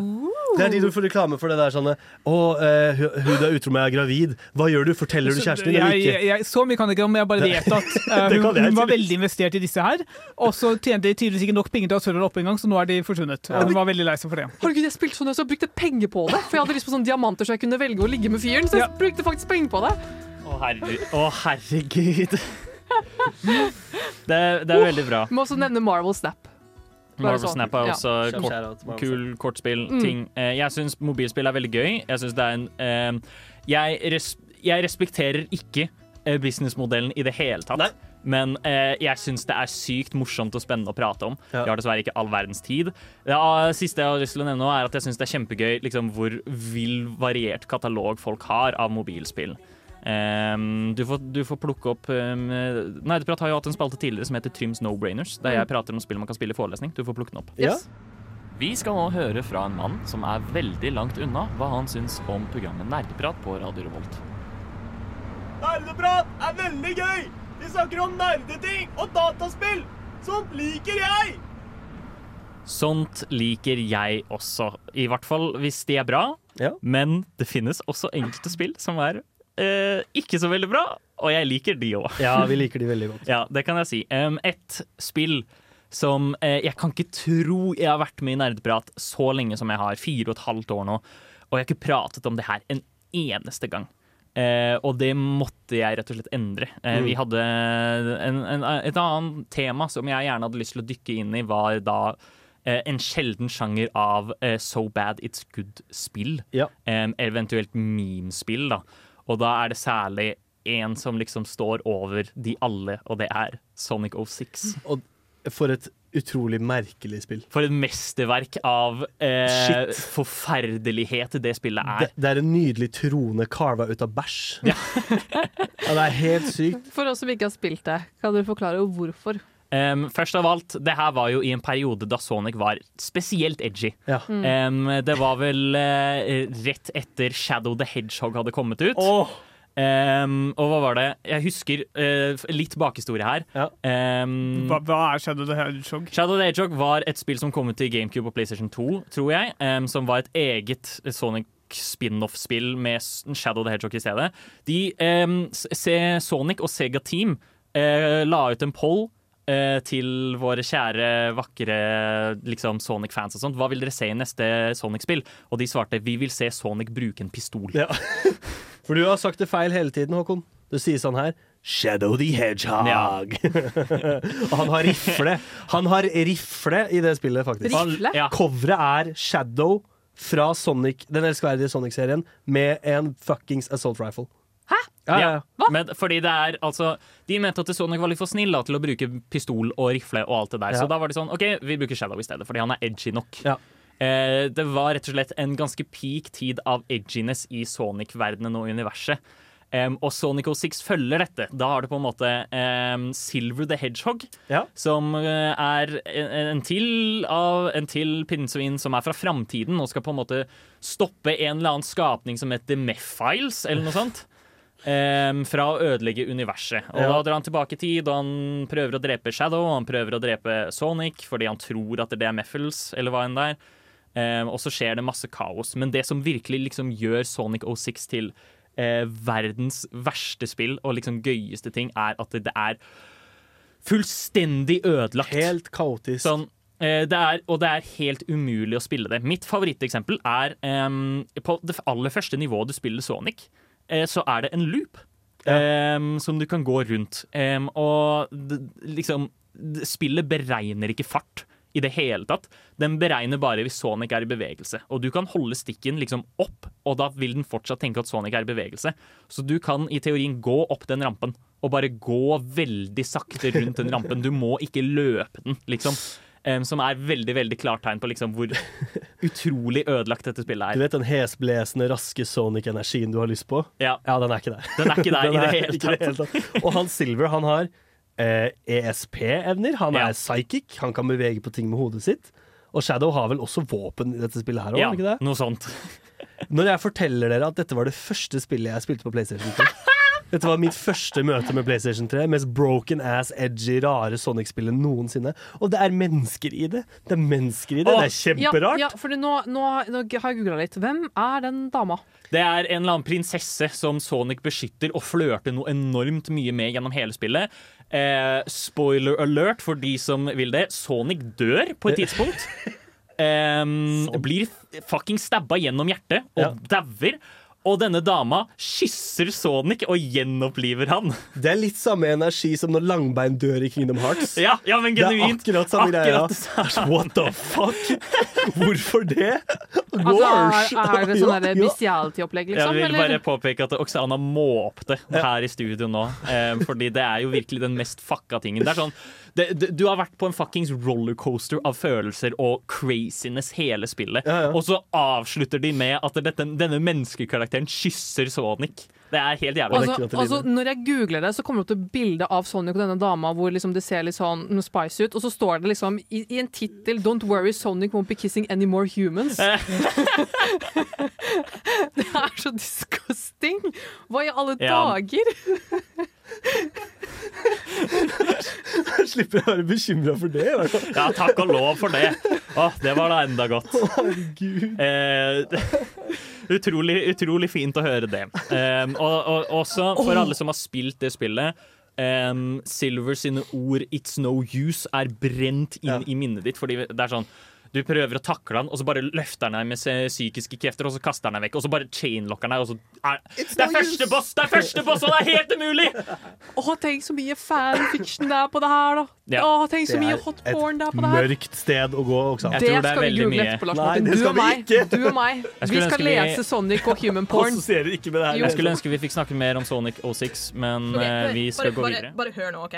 Det er de du får reklame for det der sånn Å, eh, hu- hun du er utro med, er gravid. Hva gjør du? Forteller du kjæresten din eller jeg, ikke? jeg, så mye kan jeg ikke om, jeg bare vet at *laughs* eh, Det hun, jeg hun var veldig investert i disse her. Og så tjente de tydeligvis ikke nok penger til å servere opp engang, så nå er de forsvunnet. Og hun var veldig lei seg for det. Herregud, jeg spilte sånn, så jeg brukte penger på det. For jeg hadde lyst på sånne diamanter så jeg kunne velge å ligge med fyren. Så jeg brukte faktisk penger på det. Å, herre, å, herregud. *laughs* Det, det er veldig bra. Må også nevne Marvel Snap. Marvel sånn. Snap er også ja. kort, kul kortspill. Mm. Ting. Eh, jeg syns mobilspill er veldig gøy. Jeg synes det er en eh, jeg, res, jeg respekterer ikke eh, businessmodellen i det hele tatt. Nei. Men eh, jeg syns det er sykt morsomt og spennende å prate om. Ja. Jeg har dessverre ikke all verdens tid. Det ah, siste jeg har lyst til å nevne, nå er at jeg syns det er kjempegøy liksom, hvor vill variert katalog folk har av mobilspill. Ehm, du, får, du får plukke opp um, Nerdeprat har jo hatt en spalte tidligere som heter Tryms No-brainers, der jeg prater om spill man kan spille i forelesning. Du får plukke den opp. Ja. Vi skal nå høre fra en mann som er veldig langt unna hva han syns om programmet Nerdeprat på Radio Revolt. Nerdeprat er veldig gøy! Vi snakker om nerdeting og dataspill! Sånt liker jeg! Sånt liker jeg også, i hvert fall hvis de er bra. Ja. Men det finnes også enkelte spill som er eh, ikke så veldig bra, og jeg liker de òg. Ja, vi liker de veldig godt. *laughs* Ja, det kan jeg si. Um, et spill som eh, Jeg kan ikke tro jeg har vært med i Nerdeprat så lenge som jeg har. Fire og et halvt år nå. Og jeg har ikke pratet om det her en eneste gang. Eh, og det måtte jeg rett og slett endre. Eh, Vi hadde en, en, et annet tema som jeg gjerne hadde lyst til å dykke inn i, var da eh, en sjelden sjanger av eh, so bad it's good-spill. Ja. Eventuelt meme-spill, da. Og da er det særlig en som liksom står over de alle, og det er Sonic 06. Og for et utrolig merkelig spill. For et mesterverk av eh, forferdelighet det spillet er. det er en nydelig trone carva ut av bæsj. *laughs* Ja. det er helt sykt. For oss som ikke har spilt det, kan du forklare hvorfor? Um, først av alt, det her var jo i en periode da Sonic var spesielt edgy. Ja. Um, det var vel uh, rett etter Shadow the Hedgehog hadde kommet ut. Oh. Um, og hva var det? Jeg husker uh, litt bakhistorie her. Ja. Um, Hva, hva er Shadow the Hedgehog? Shadow the Hedgehog var et spill som kom ut til GameCube og PlayStation 2, tror jeg. Um, som var et eget Sonic spin-off-spill med Shadow the Hedgehog i stedet. De, Sonic og Sega Team uh, la ut en poll til våre kjære, vakre liksom, Sonic-fans og sånt. Hva vil dere se i neste Sonic-spill? Og de svarte vi vil se Sonic bruke en pistol. Ja. *laughs* For du har sagt det feil hele tiden, Håkon. Du sier sånn her Shadow the Hedgehog. Og *laughs* han har rifle. Han har rifle i det spillet, faktisk. Rifle? Ja. Coveret er Shadow fra Sonic, den elskverdige Sonic-serien med en fuckings assault rifle. Ja, ja, ja. Men fordi det er altså De mente at Sonic var litt for snill da, til å bruke pistol og rifle og alt det der. Så da var det sånn OK, vi bruker Shadow i stedet, fordi han er edgy nok. Ja. Eh, det var rett og slett en ganske peak tid av edginess i Sonic-verdenen og universet. Um, og Sonic 06 følger dette. Da har du på en måte um, Silver the Hedgehog, Ja. som uh, er en, en til av en til pinnsvin som er fra framtiden og skal på en måte stoppe en eller annen skapning som heter Mephiles, eller noe sånt. Em, fra å ødelegge universet. Og Ja. Da drar han tilbake i tid, og han prøver å drepe Shadow, og han prøver å drepe Sonic fordi han tror at det er Meffels, eller hva enn det er. Um, og så skjer det masse kaos. Men det som virkelig liksom gjør Sonic 06 til uh, verdens verste spill og liksom gøyeste ting, er at det er fullstendig ødelagt. Helt kaotisk. Sånn, eh, det er, og det er helt umulig å spille det. Mitt favoritteksempel er um, på det aller første nivået du spiller Sonic, så er det en loop. em, som du kan gå rundt. Em, og liksom Spillet beregner ikke fart i det hele tatt. Den beregner bare hvis Sonic er i bevegelse. Og du kan holde stikken liksom opp, og da vil den fortsatt tenke at Sonic er i bevegelse. Så du kan i teorien gå opp den rampen, og bare gå veldig sakte rundt den rampen. Du må ikke løpe den, liksom. Em, som er veldig veldig klart tegn på liksom hvor *laughs* utrolig ødelagt dette spillet er. Du vet den hesblesende, raske Sonic-energien du har lyst på? Ja, Ja, den er ikke der. Den er ikke der *laughs* i det hele tatt. det hele tatt. Og han Silver, han har eh, ESP-evner. Han Ja. er psychic. Han kan bevege på ting med hodet sitt. Og Shadow har vel også våpen i dette spillet her òg, ja noe sånt. Når jeg forteller dere at dette var det første spillet jeg spilte på PlayStation 3 *laughs* Dette var mitt første møte med PlayStation 3. Mest broken ass, edgy, rare Sonic-spillet noensinne. Og det er mennesker i det. Det er mennesker i det. Åh, Det er kjemperart. Ja, ja for nå, nå, nå har jeg googla litt. Hvem er den dama? Det er en eller annen prinsesse som Sonic beskytter og flørter noe enormt mye med gjennom hele spillet. Eh, spoiler alert for de som vil det. Sonic dør på et *laughs* tidspunkt. Eh, blir fucking stabba gjennom hjertet og Ja. dauer. Og denne dama kysser Sonic og gjenoppliver han. Det er litt samme energi som når Langbein dør i Kingdom Hearts. Ja, ja men Det er akkurat samme greia. *laughs* What the fuck? Hvorfor det? Altså, er, er det sånn Ja, bestiality-opplegg, Jeg vil vil eller? bare påpeke at Oksana måpte her i studio nå. Eh, fordi det er jo virkelig den mest fucka tingen. Det er sånn, det, det, du har vært på en fuckings rollercoaster av følelser og craziness hele spillet, Ja, ja. og så avslutter de med at dette, denne menneskekarakteren kysser Sonic. Det er helt jævlig. Altså, altså, når jeg googler det, så kommer det opp et bilde av Sonic og denne dama hvor liksom det ser litt sånn spice ut, og så står det liksom i, i en tittel 'Don't worry, Sonic won't be kissing any more humans'. *laughs* *laughs* det er så disgusting! Hva i alle Ja. dager? *laughs* *laughs* Jeg slipper å være bekymra for det. Ja, takk og lov for det. Åh, det var da enda godt. Herregud. Eh, *laughs* utrolig, utrolig fint å høre det. Eh, og, og også for alle som har spilt det spillet. Um, Silver sine ord 'it's no use' er brent inn Ja. i minnet ditt. Fordi det er sånn du prøver å takle han, og så bare løfter han deg med psykiske krefter, og så kaster han deg vekk, og så bare chainlocker han deg, og så er Det er første boss! Det er første boss, og det er helt umulig! Å, tenk så mye fanfiction det er på det her, da! Ja. Oh, tenk så mye hotporn hot porn det er på det her! Et Mørkt sted å gå, også. Jeg Det tror det er veldig google mye. etterpå, Lars Nei, det Du skal og vi meg. ikke. Du og meg. Vi skal vi- lese Sonic og Human *laughs* Porn. Ikke med det her. Jeg skulle ønske vi fikk snakke mer om Sonic 06, men okay, eh, vi skal bare, gå videre. Bare hør nå, OK?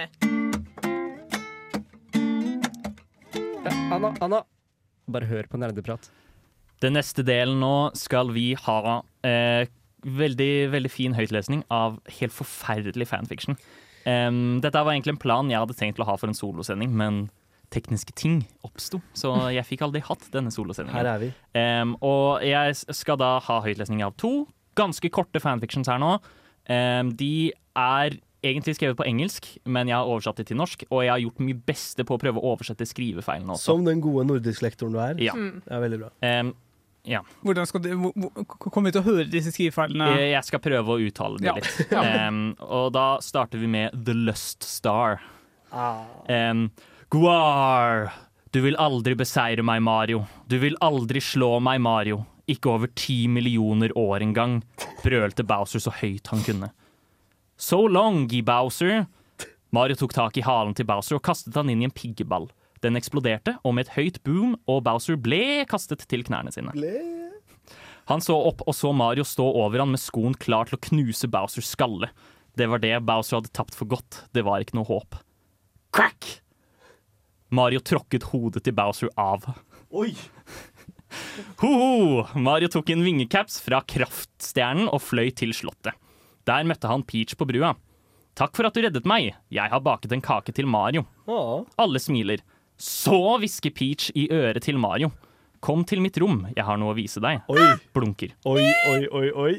Anna, Anna. Bare hør på nerdeprat. Den neste delen nå skal vi ha eh, veldig, veldig fin høytlesning av helt forferdelig fanfiction. Um, dette var egentlig en plan jeg hadde tenkt å ha for en solosending, men tekniske ting oppsto, så jeg fikk aldri hatt denne solosendingen. Her er vi. Um, og jeg skal da ha høytlesning av to ganske korte fanfictions her nå. Um, de er egentlig skrevet på engelsk, men jeg har oversatt det til norsk, og jeg har gjort mitt beste på å prøve å oversette skrivefeilene også. Som den gode nordisk-lektoren du er. Ja. Mm. Det er veldig bra. Um, ja. Hvordan skal du, Kommer vi til å høre disse skrivefeilene? Eh, Jeg skal prøve å uttale det Ja. litt. *laughs* um, og da starter vi med The Lust Star. Em, Guar, du vil aldri beseire meg, Mario. Du vil aldri slå meg, Mario. Ikke over ti millioner år engang, brølte Bowser så høyt han kunne. So long, Guy Bowser. Mario tok tak i halen til Bowser og kastet han inn i en piggeball. Den eksploderte, og med et høyt boom, og Bowser ble kastet til knærne sine. Han så opp og så Mario stå over han med skoen klar til å knuse Bowsers skalle. Det var det Bowser hadde tapt for godt. Det var ikke noe håp. Crack! Mario tråkket hodet til Bowser av. Oi! Ho-ho! Mario tok en vingecaps fra kraftstjernen og fløy til slottet. Der møtte han Peach på brua. Takk for at du reddet meg. Jeg har baket en kake til Mario. Åh. Alle smiler. Så hvisker Peach i øret til Mario. Kom til mitt rom, jeg har noe å vise deg. Oi, Blunker. oi, oi, oi, oi.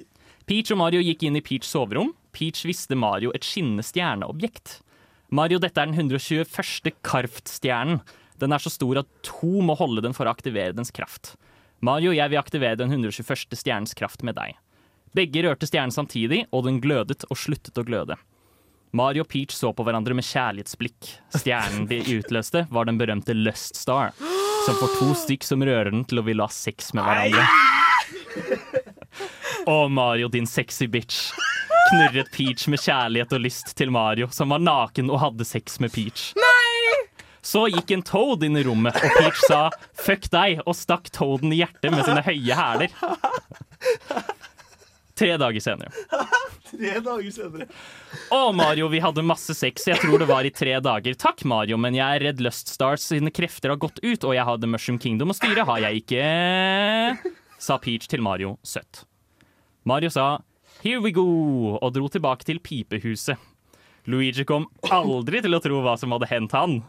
Peach og Mario gikk inn i Peachs soverom. Peach viste Mario et skinnende stjerneobjekt. Mario, dette er den 121. Karft-stjernen. Den er så stor at to må holde den for å aktivere dens kraft. Mario, jeg vil aktivere den 121. stjernens kraft med deg. Begge rørte stjernen samtidig, og den glødet og sluttet å gløde. Mario og Peach så på hverandre med kjærlighetsblikk. Stjernen de utløste, var den berømte Lust Star, som får to stykk som rører den til å ville ha sex med hverandre. Å, Mario, din sexy bitch. Knurret Peach med kjærlighet og lyst til Mario, som var naken og hadde sex med Peach. Nei! Så gikk en Toad inn i rommet, og Peach sa 'fuck deg' og stakk Toaden i hjertet med sine høye hæler. Tre dager senere. *laughs* Tre dager senere. Å, Mario, vi hadde masse sex. Jeg tror det var i tre dager. Takk, Mario, men jeg er redd Luststars sine krefter har gått ut, og jeg har The Mushroom Kingdom å styre, har jeg ikke Sa Peach til Mario søtt. Mario sa Here we go, og dro tilbake til pipehuset. Luigi kom aldri til å tro hva som hadde hendt han. *laughs*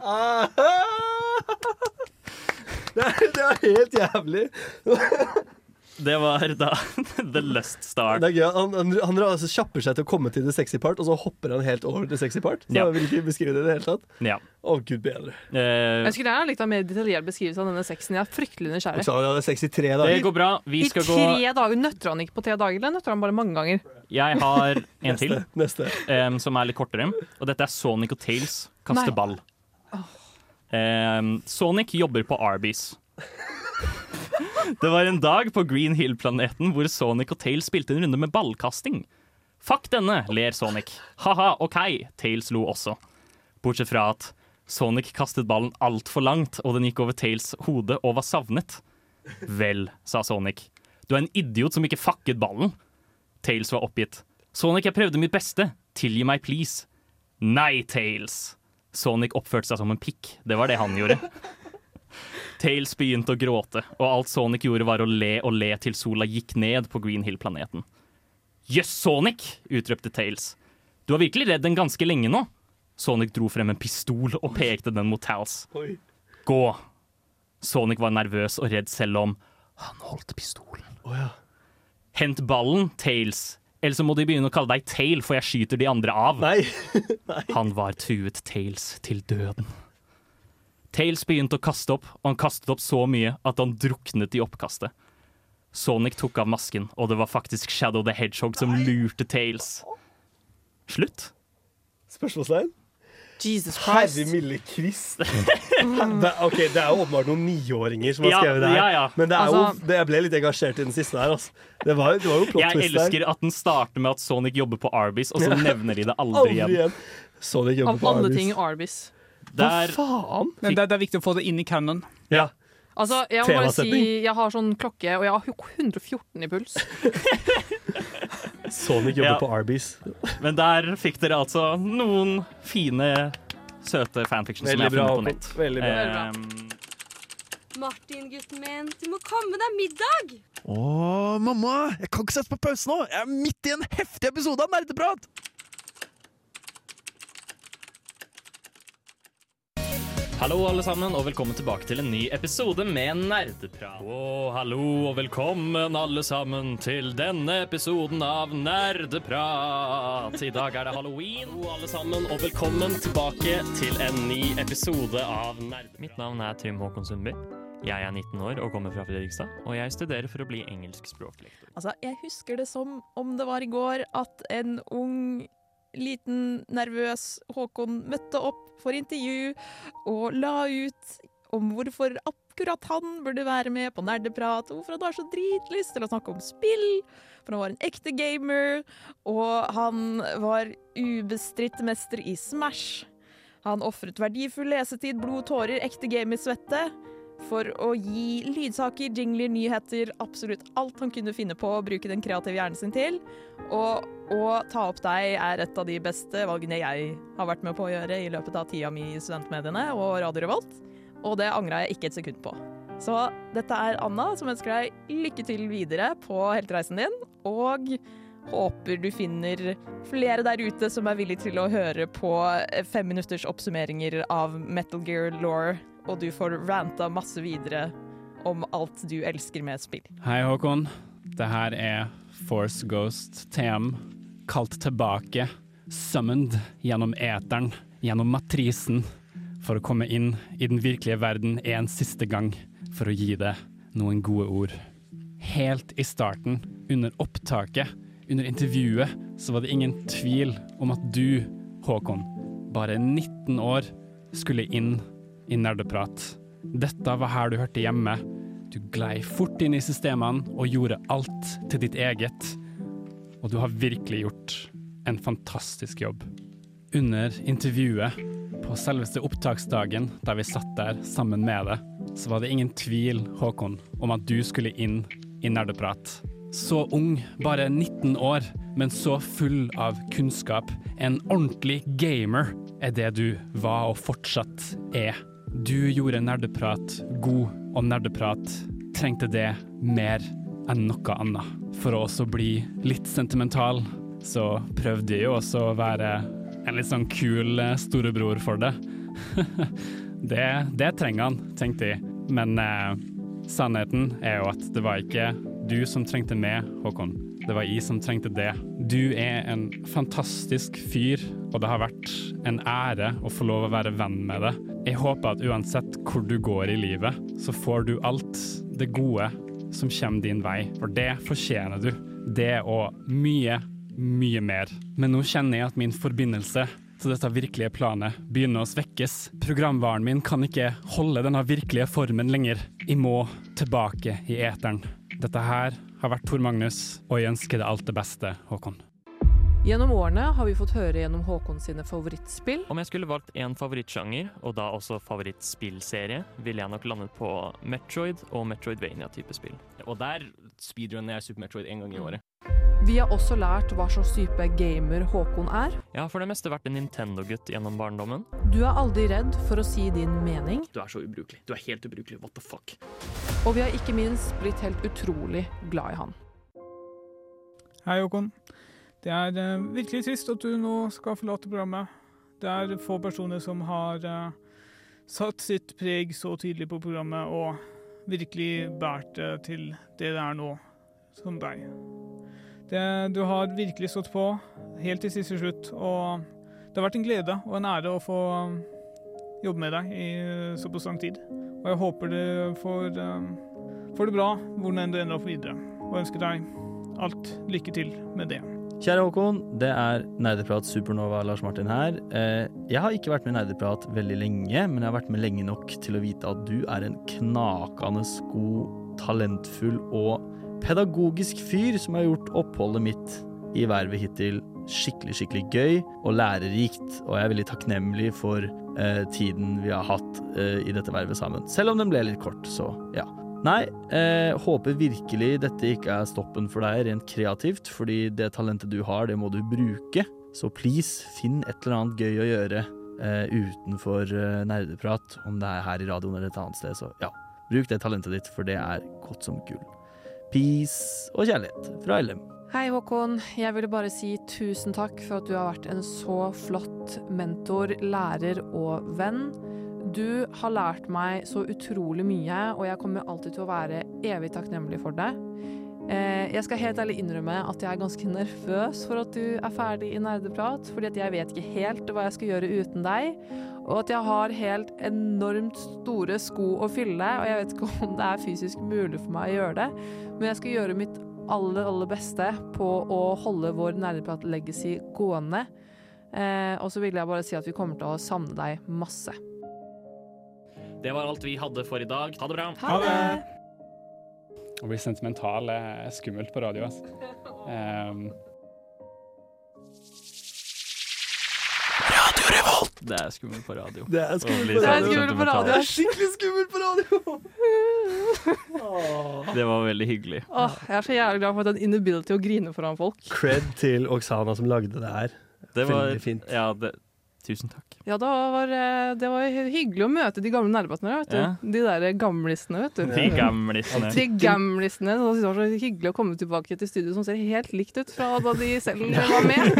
Det er, det er helt jævlig. *laughs* Det var da *laughs* The Lust Star. Det er gøy. Han, han, han altså kjapper seg til å komme til the sexy part, og så hopper han helt over til sexy part. Så Ja. jeg vil ikke beskrive det i det hele tatt. Ja. Å, gud bedre. Eh, Jeg skulle gjerne likt en mer detaljert beskrivelse av denne sexen. Jeg er fryktelig nysgjerrig. Så han hadde sex i tre det dager. går bra. Vi I skal gå tre dager Nøtter han ikke på tre dager, eller nøtter han bare mange ganger? Jeg har en til, Neste. Um, som er litt kortere. Og dette er Sonic og Tails kaste Nei. ball. Um, Sonic jobber på Arby's. Det var en dag på Green Hill-planeten hvor Sonic og Tails spilte en runde med ballkasting. Fuck denne, ler Sonic. Ha-ha, OK, Tails lo også. Bortsett fra at Sonic kastet ballen altfor langt, og den gikk over Tails hode og var savnet. Vel, sa Sonic. Du er en idiot som ikke fucket ballen. Tails var oppgitt. Sonic, jeg prøvde mitt beste. Tilgi meg, please. Nei, Tails. Sonic oppførte seg som en pikk. Det var det han gjorde. Tails begynte å gråte, og alt Sonic gjorde var å le og le til sola gikk ned på Green Hill-planeten. Jøss, Sonic! utrøpte Tails. Du har virkelig redd den ganske lenge nå. Sonic dro frem en pistol og pekte den mot Tals. Oi. Gå! Sonic var nervøs og redd selv om han holdt pistolen. Oh, ja. Hent ballen, Tails. Ellers så må de begynne å kalle deg Tail, for jeg skyter de andre av. Nei. *laughs* Han var truet Tails til døden. Tails begynte å kaste opp, og han kastet opp så mye at han druknet i oppkastet. Sonic tok av masken, og det var faktisk Shadow the Hedgehog som lurte Tails. Slutt. Spørsmålstegn? Jesus Herre Christ. milde Krist. *laughs* Det, ok, det er jo åpenbart noen niåringer som har Ja, skrevet det her. ja, ja. Men det er jo, Altså- det, jeg ble litt engasjert i den siste her. Altså. Det, var, det var jo plott Jeg twist der. elsker at den starter med at Sonic jobber på Arby's, og så *laughs* nevner de det aldri Aldri igjen. igjen. Sonic jobber Av på alle Arby's. ting Arby's. Der, Faen! Men det, det er viktig å få det inn i canon. Ja. Altså, jeg må bare si jeg har sånn klokke, og jeg har 114 i puls. *laughs* Sonic jobber Ja. på Arby's. men der fikk dere altså noen fine, søte fanfiction som jeg har funnet på nett. Veldig bra. Ehm, Martin, gutten min, du må komme deg middag! Å, mamma! Jeg kan ikke sette på pause nå! Jeg er midt i en heftig episode av Nerdeprat! Hallo, alle sammen, og velkommen tilbake til en ny episode med Nerdeprat. Og hallo og velkommen, alle sammen, til denne episoden av Nerdeprat. I dag er det halloween. Hallo, alle sammen, og velkommen tilbake til en ny episode av Nerdeprat. Mitt navn er Trym Håkon Sundby. Jeg er 19 år og kommer fra Fredrikstad, og jeg studerer for å bli engelskspråklektor. Altså, jeg husker det som om det var i går at en ung, liten, nervøs Håkon møtte opp for intervju og la ut om hvorfor akkurat han burde være med på Nerdeprat, og hvorfor han har så dritlyst til å snakke om spill, for han var en ekte gamer, og han var ubestridt mester i Smash. Han ofret verdifull lesetid, blod, tårer, ekte gamersvette for å gi lydsaker, jingler, nyheter, absolutt alt han kunne finne på å bruke den kreative hjernen sin til. Og å ta opp deg er et av de beste valgene jeg har vært med på å gjøre i løpet av tida mi i studentmediene og Radio Revolt, og det angra jeg ikke et sekund på. Så dette er Anna som ønsker deg lykke til videre på heltereisen din, og håper du finner flere der ute som er villige til å høre på fem minutters oppsummeringer av Metal Gear Law, og du får ranta masse videre om alt du elsker med spill. Hei, Håkon. Det her er Force Ghost TM, kalt tilbake, summoned gjennom eteren, gjennom matrisen, for å komme inn i den virkelige verden en siste gang, for å gi det noen gode ord. Helt i starten, under opptaket, under intervjuet, så var det ingen tvil om at du, Håkon, bare 19 år, skulle inn i nerdeprat. Dette var her du hørte hjemme. Du glei fort inn i systemene og gjorde alt til ditt eget. Og du har virkelig gjort en fantastisk jobb. Under intervjuet på selveste opptaksdagen, da vi satt der sammen med deg, så var det ingen tvil, Håkon, om at du skulle inn i Nerdeprat. Så ung, bare 19 år, men så full av kunnskap. En ordentlig gamer er det du var og fortsatt er. Du gjorde Nerdeprat god, og Nerdeprat trengte det mer enn noe annet. For å også bli litt sentimental, så prøvde jeg jo også å være en litt sånn kul eh, storebror for det. *laughs* det. Det trenger han, tenkte jeg. Men eh, sannheten er jo at det var ikke du som trengte meg, Håkon. Det var jeg som trengte det. Du er en fantastisk fyr, og det har vært en ære å få lov å være venn med deg. Jeg håper at uansett hvor du går i livet, så får du alt det gode som kommer din vei, for det fortjener du. Det og mye, mye mer. Men nå kjenner jeg at min forbindelse til dette virkelige planet begynner å svekkes. Programvaren min kan ikke holde denne virkelige formen lenger. Jeg må tilbake i eteren. Dette her har vært Tor Magnus, og jeg ønsker deg alt det beste, Håkon. Gjennom årene har vi fått høre gjennom Håkon sine favorittspill. Om jeg skulle valgt en favorittsjanger, og da også favorittspillserie, ville jeg nok landet på Metroid og Metroidvania-type spill. Og der speedrunner jeg Super Metroid en gang i året. Vi har også lært hva slags type gamer Håkon er. Jeg har for det meste vært en Nintendo-gutt gjennom barndommen. Du er aldri redd for å si din mening. Du er så ubrukelig. Du er helt ubrukelig. What the fuck? Og vi har ikke minst blitt helt utrolig glad i han. Hei, Håkon. Det er uh, virkelig trist at du nå skal forlate programmet. Det er få personer som har uh, satt sitt preg så tydelig på programmet og virkelig båret det til det det er nå, som deg. Det, du har virkelig stått på helt til siste slutt, og det har vært en glede og en ære å få eh, jobbe med deg i eh, såpass lang tid. Og jeg håper du får, eh, får det bra hvor enn du ender opp videre, og ønsker deg alt lykke til med det. Kjære Håkon, det er Nerdeprat Supernova Lars Martin her. Eh, Jeg har ikke vært med i Nerdeprat veldig lenge, men jeg har vært med lenge nok til å vite at du er en knakende god, talentfull og pedagogisk fyr som har gjort oppholdet mitt i vervet hittil skikkelig, skikkelig gøy og lærerikt. Og jeg er veldig takknemlig for eh, tiden vi har hatt eh, i dette vervet sammen. Selv om den ble litt kort, så ja. Nei, eh, håper virkelig dette ikke er stoppen for deg rent kreativt, fordi det talentet du har, det må du bruke. Så please, finn et eller annet gøy å gjøre eh, utenfor eh, nerdeprat, om det er her i radioen eller et annet sted. Så ja, bruk det talentet ditt, for det er godt som gull. Peace og kjærlighet fra LM. Hei Håkon, jeg ville bare si tusen takk for at du har vært en så flott mentor, lærer og venn. Du har lært meg så utrolig mye, og jeg kommer alltid til å være evig takknemlig for det. Eh, jeg skal helt ærlig innrømme at jeg er ganske nervøs for at du er ferdig i nerdeprat, fordi at jeg vet ikke helt hva jeg skal gjøre uten deg, og at jeg har helt enormt store sko å fylle, og jeg vet ikke om det er fysisk mulig for meg å gjøre det, men jeg skal gjøre mitt aller, aller beste på å holde vår nerdeprat-legacy gående. Eh, og så vil jeg bare si at vi kommer til å savne deg masse. Det var alt vi hadde for i dag. Ha det bra. Ha det! Å bli sentimental er skummelt på radio, altså. *laughs* Um, Det er skummelt på radio. Det er skummelt Å bli på radio. Det er skikkelig skummelt på radio! Det var veldig hyggelig. Åh, jeg er så jævlig glad for at den inability å grine foran folk. Cred til Oksana som lagde det her. Det var, Veldig fint. Ja, det, tusen takk. Ja, det var, eh, det var hyggelig å møte de gamle du. Ja. De der gamlistene, vet du. De gamlistene. De gamlistene. Så det var så hyggelig å komme tilbake til studio som ser helt likt ut fra da de selv *laughs* var med.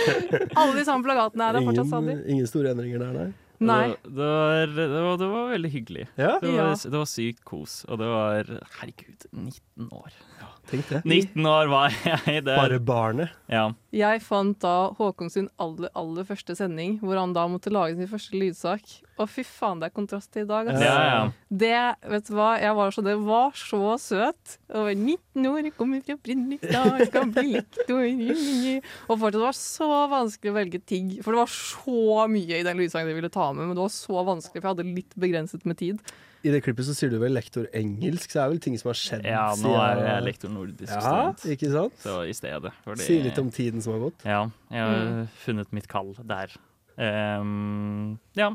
*laughs* Alle de samme plagatene er der fortsatt stadig. Ingen, ingen store endringer der, nei. Nei. Det var, det, var, det var veldig hyggelig. Ja? Det, var, det var sykt kos. Og det var Herregud, 19 år. Ja, Tenk det. 19 år var jeg der. Bare barnet. Ja. Jeg fant da Håkon sin aller, aller første sending, hvor han da måtte lage sin første lydsak. Og fy faen, det er kontrast til i dag. Altså. Ja, ja. Det, vet du hva, jeg var så, det var så søt. Var 19 år, jeg kommer fra Fredrikstad, jeg skal bli lektor. Og fortsatt var så vanskelig å velge ting. For det var så mye i den lydsangen jeg ville ta med, men det var så vanskelig, for jeg hadde litt begrenset med tid. I det klippet så sier du vel lektor engelsk, så det er vel ting som har skjedd ja, nå er jeg lektor nordisk Ja, student. ikke sant? Så i stedet. fordi- Si litt om tiden som har gått. Ja, jeg har Mm. funnet mitt kall der. Um, ja.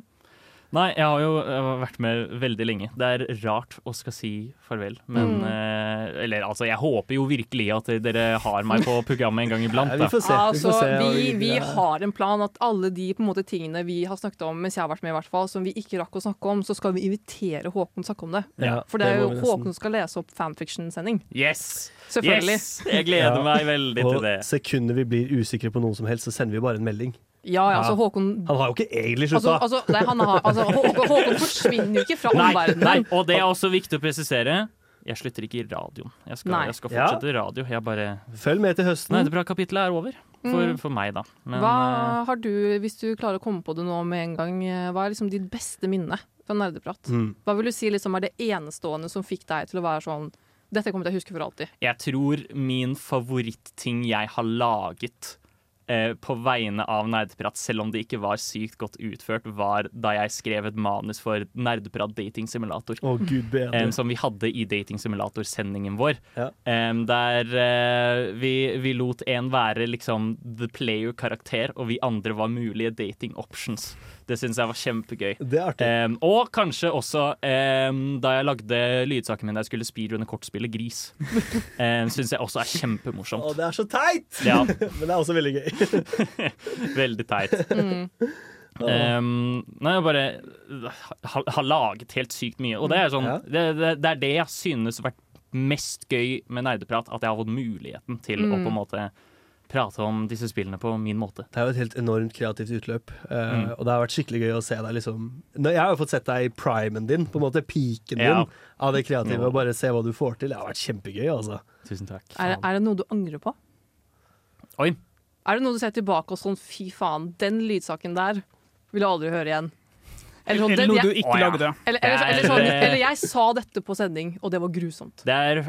Nei, jeg har jo jeg har vært med veldig lenge. Det er rart å skal si farvel, men Mm. eh, Eller altså, jeg håper jo virkelig at dere har meg på *laughs* programmet en gang iblant. Ja, vi da. får se. Altså, vi, vi Ja. har en plan at alle de på en måte, tingene vi har snakket om mens jeg har vært med, i hvert fall, som vi ikke rakk å snakke om, så skal vi invitere Håkon til å snakke om det. Ja, For det er jo det. Håkon som skal lese opp fanfiction-sending. Yes! Selvfølgelig. Yes! Jeg gleder Ja. meg veldig Og til det. sekunder vi blir usikre på noe som helst, så sender vi bare en melding. Ja, ja, altså Håkon Han har jo ikke egentlig Altså, slutta. altså, nei, han har, altså, Håkon, Håkon forsvinner jo ikke fra Nei, omverdenen. nei, og det er også viktig å presisere. Jeg slutter ikke i radioen. Jeg skal, jeg skal fortsette ja. radio. Jeg bare Følg med til høsten. Nei, det bra kapittelet er over. For, Mm. for meg, da. Men Hva har du, hvis du klarer å komme på det nå med en gang, eh, hva er liksom ditt beste minne fra nerdeprat? Mm. Hva vil du si liksom er det enestående som fikk deg til å være sånn Dette kommer jeg til å huske for alltid. Jeg tror min favorittting jeg har laget eh, på vegne av Nerdeprat, selv om det ikke var sykt godt utført, var da jeg skrev et manus for Nerdeprat Dating Simulator. Oh, gud um, som vi hadde i Dating Simulator-sendingen vår. Ja. Um, der uh, vi, vi lot en være liksom the player-karakter, og vi andre var mulige dating options. Det syns jeg var kjempegøy. Det er artig. Um, og kanskje også um, da jeg lagde lydsaken min da jeg skulle speedrunne kortspillet Gris. *laughs* um, syns jeg også er kjempemorsomt. Å, det er så teit! Ja. *laughs* Men det er også veldig gøy. *laughs* Veldig teit. Mm. Um, nei, jeg bare har, har laget helt sykt mye. Og det er, sånn, Ja. det, det, det er det jeg synes har vært mest gøy med nerdeprat. At jeg har fått muligheten til å Mm. på en måte prate om disse spillene på min måte. Det er jo et helt enormt kreativt utløp, uh, Mm. og det har vært skikkelig gøy å se deg liksom Nå, Jeg har jo fått sett deg i primen din, på en måte piken Ja. din av det kreative, Ja. og bare se hva du får til. Det har vært kjempegøy, altså. Tusen takk. Er, det- er det noe du angrer på? Oi. Er det noe du ser tilbake og sånn fy faen, den lydsaken der vil jeg aldri høre igjen? Sånn, Eller noe du ikke lagde. Eller, eller, Det er- eller, sånn, eller jeg sa dette på sending, og det var grusomt. Det er,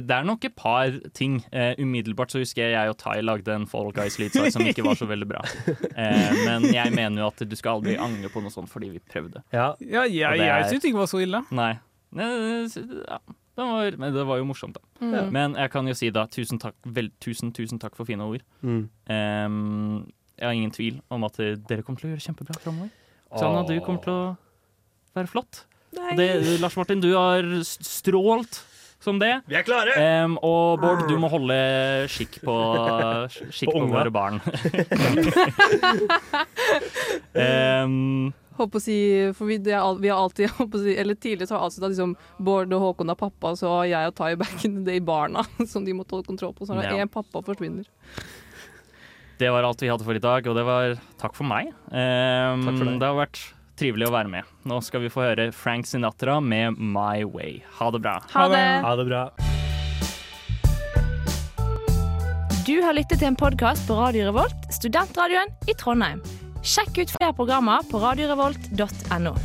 det er nok et par ting. Uh, umiddelbart så husker jeg jeg og Tai lagde en Fall Guys-lydsak som ikke var så veldig bra. Uh, men jeg mener jo at du skal aldri angre på noe sånt fordi vi prøvde. Ja, Ja, jeg, det jeg er- syns det ikke var så ille. Nei. Ja, det var, men det var jo morsomt, da. Mm. Men jeg kan jo si da tusen takk, vel, tusen, tusen takk for fine ord. Mm. Um, jeg har ingen tvil om at dere kommer til å gjøre kjempebra framover. Sanna, du kommer til å være flott. Og det, Lars Martin, du har strålt som det. Vi er klare! Um, og Bård, du må holde skikk på, *laughs* skikk På på, våre barn. *laughs* um, Håper å si, for vi, det er, vi har alltid, *laughs* håper å si, eller Tidligere så har alltid liksom, Bård og Håkon er pappa, så har jeg og Tai back in the day barna som de må holde kontroll på. Så når Ja. én pappa forsvinner. Det var alt vi hadde for i dag, og det var takk for meg. Um, Takk for. Det har vært trivelig å være med. Nå skal vi få høre Frank Sinatra med My Way. Ha det bra. Ha det! Ha det bra. Du har lyttet til en podkast på Radio Revolt, studentradioen i Trondheim. Sjekk ut flere programmer på radiorevolt.no.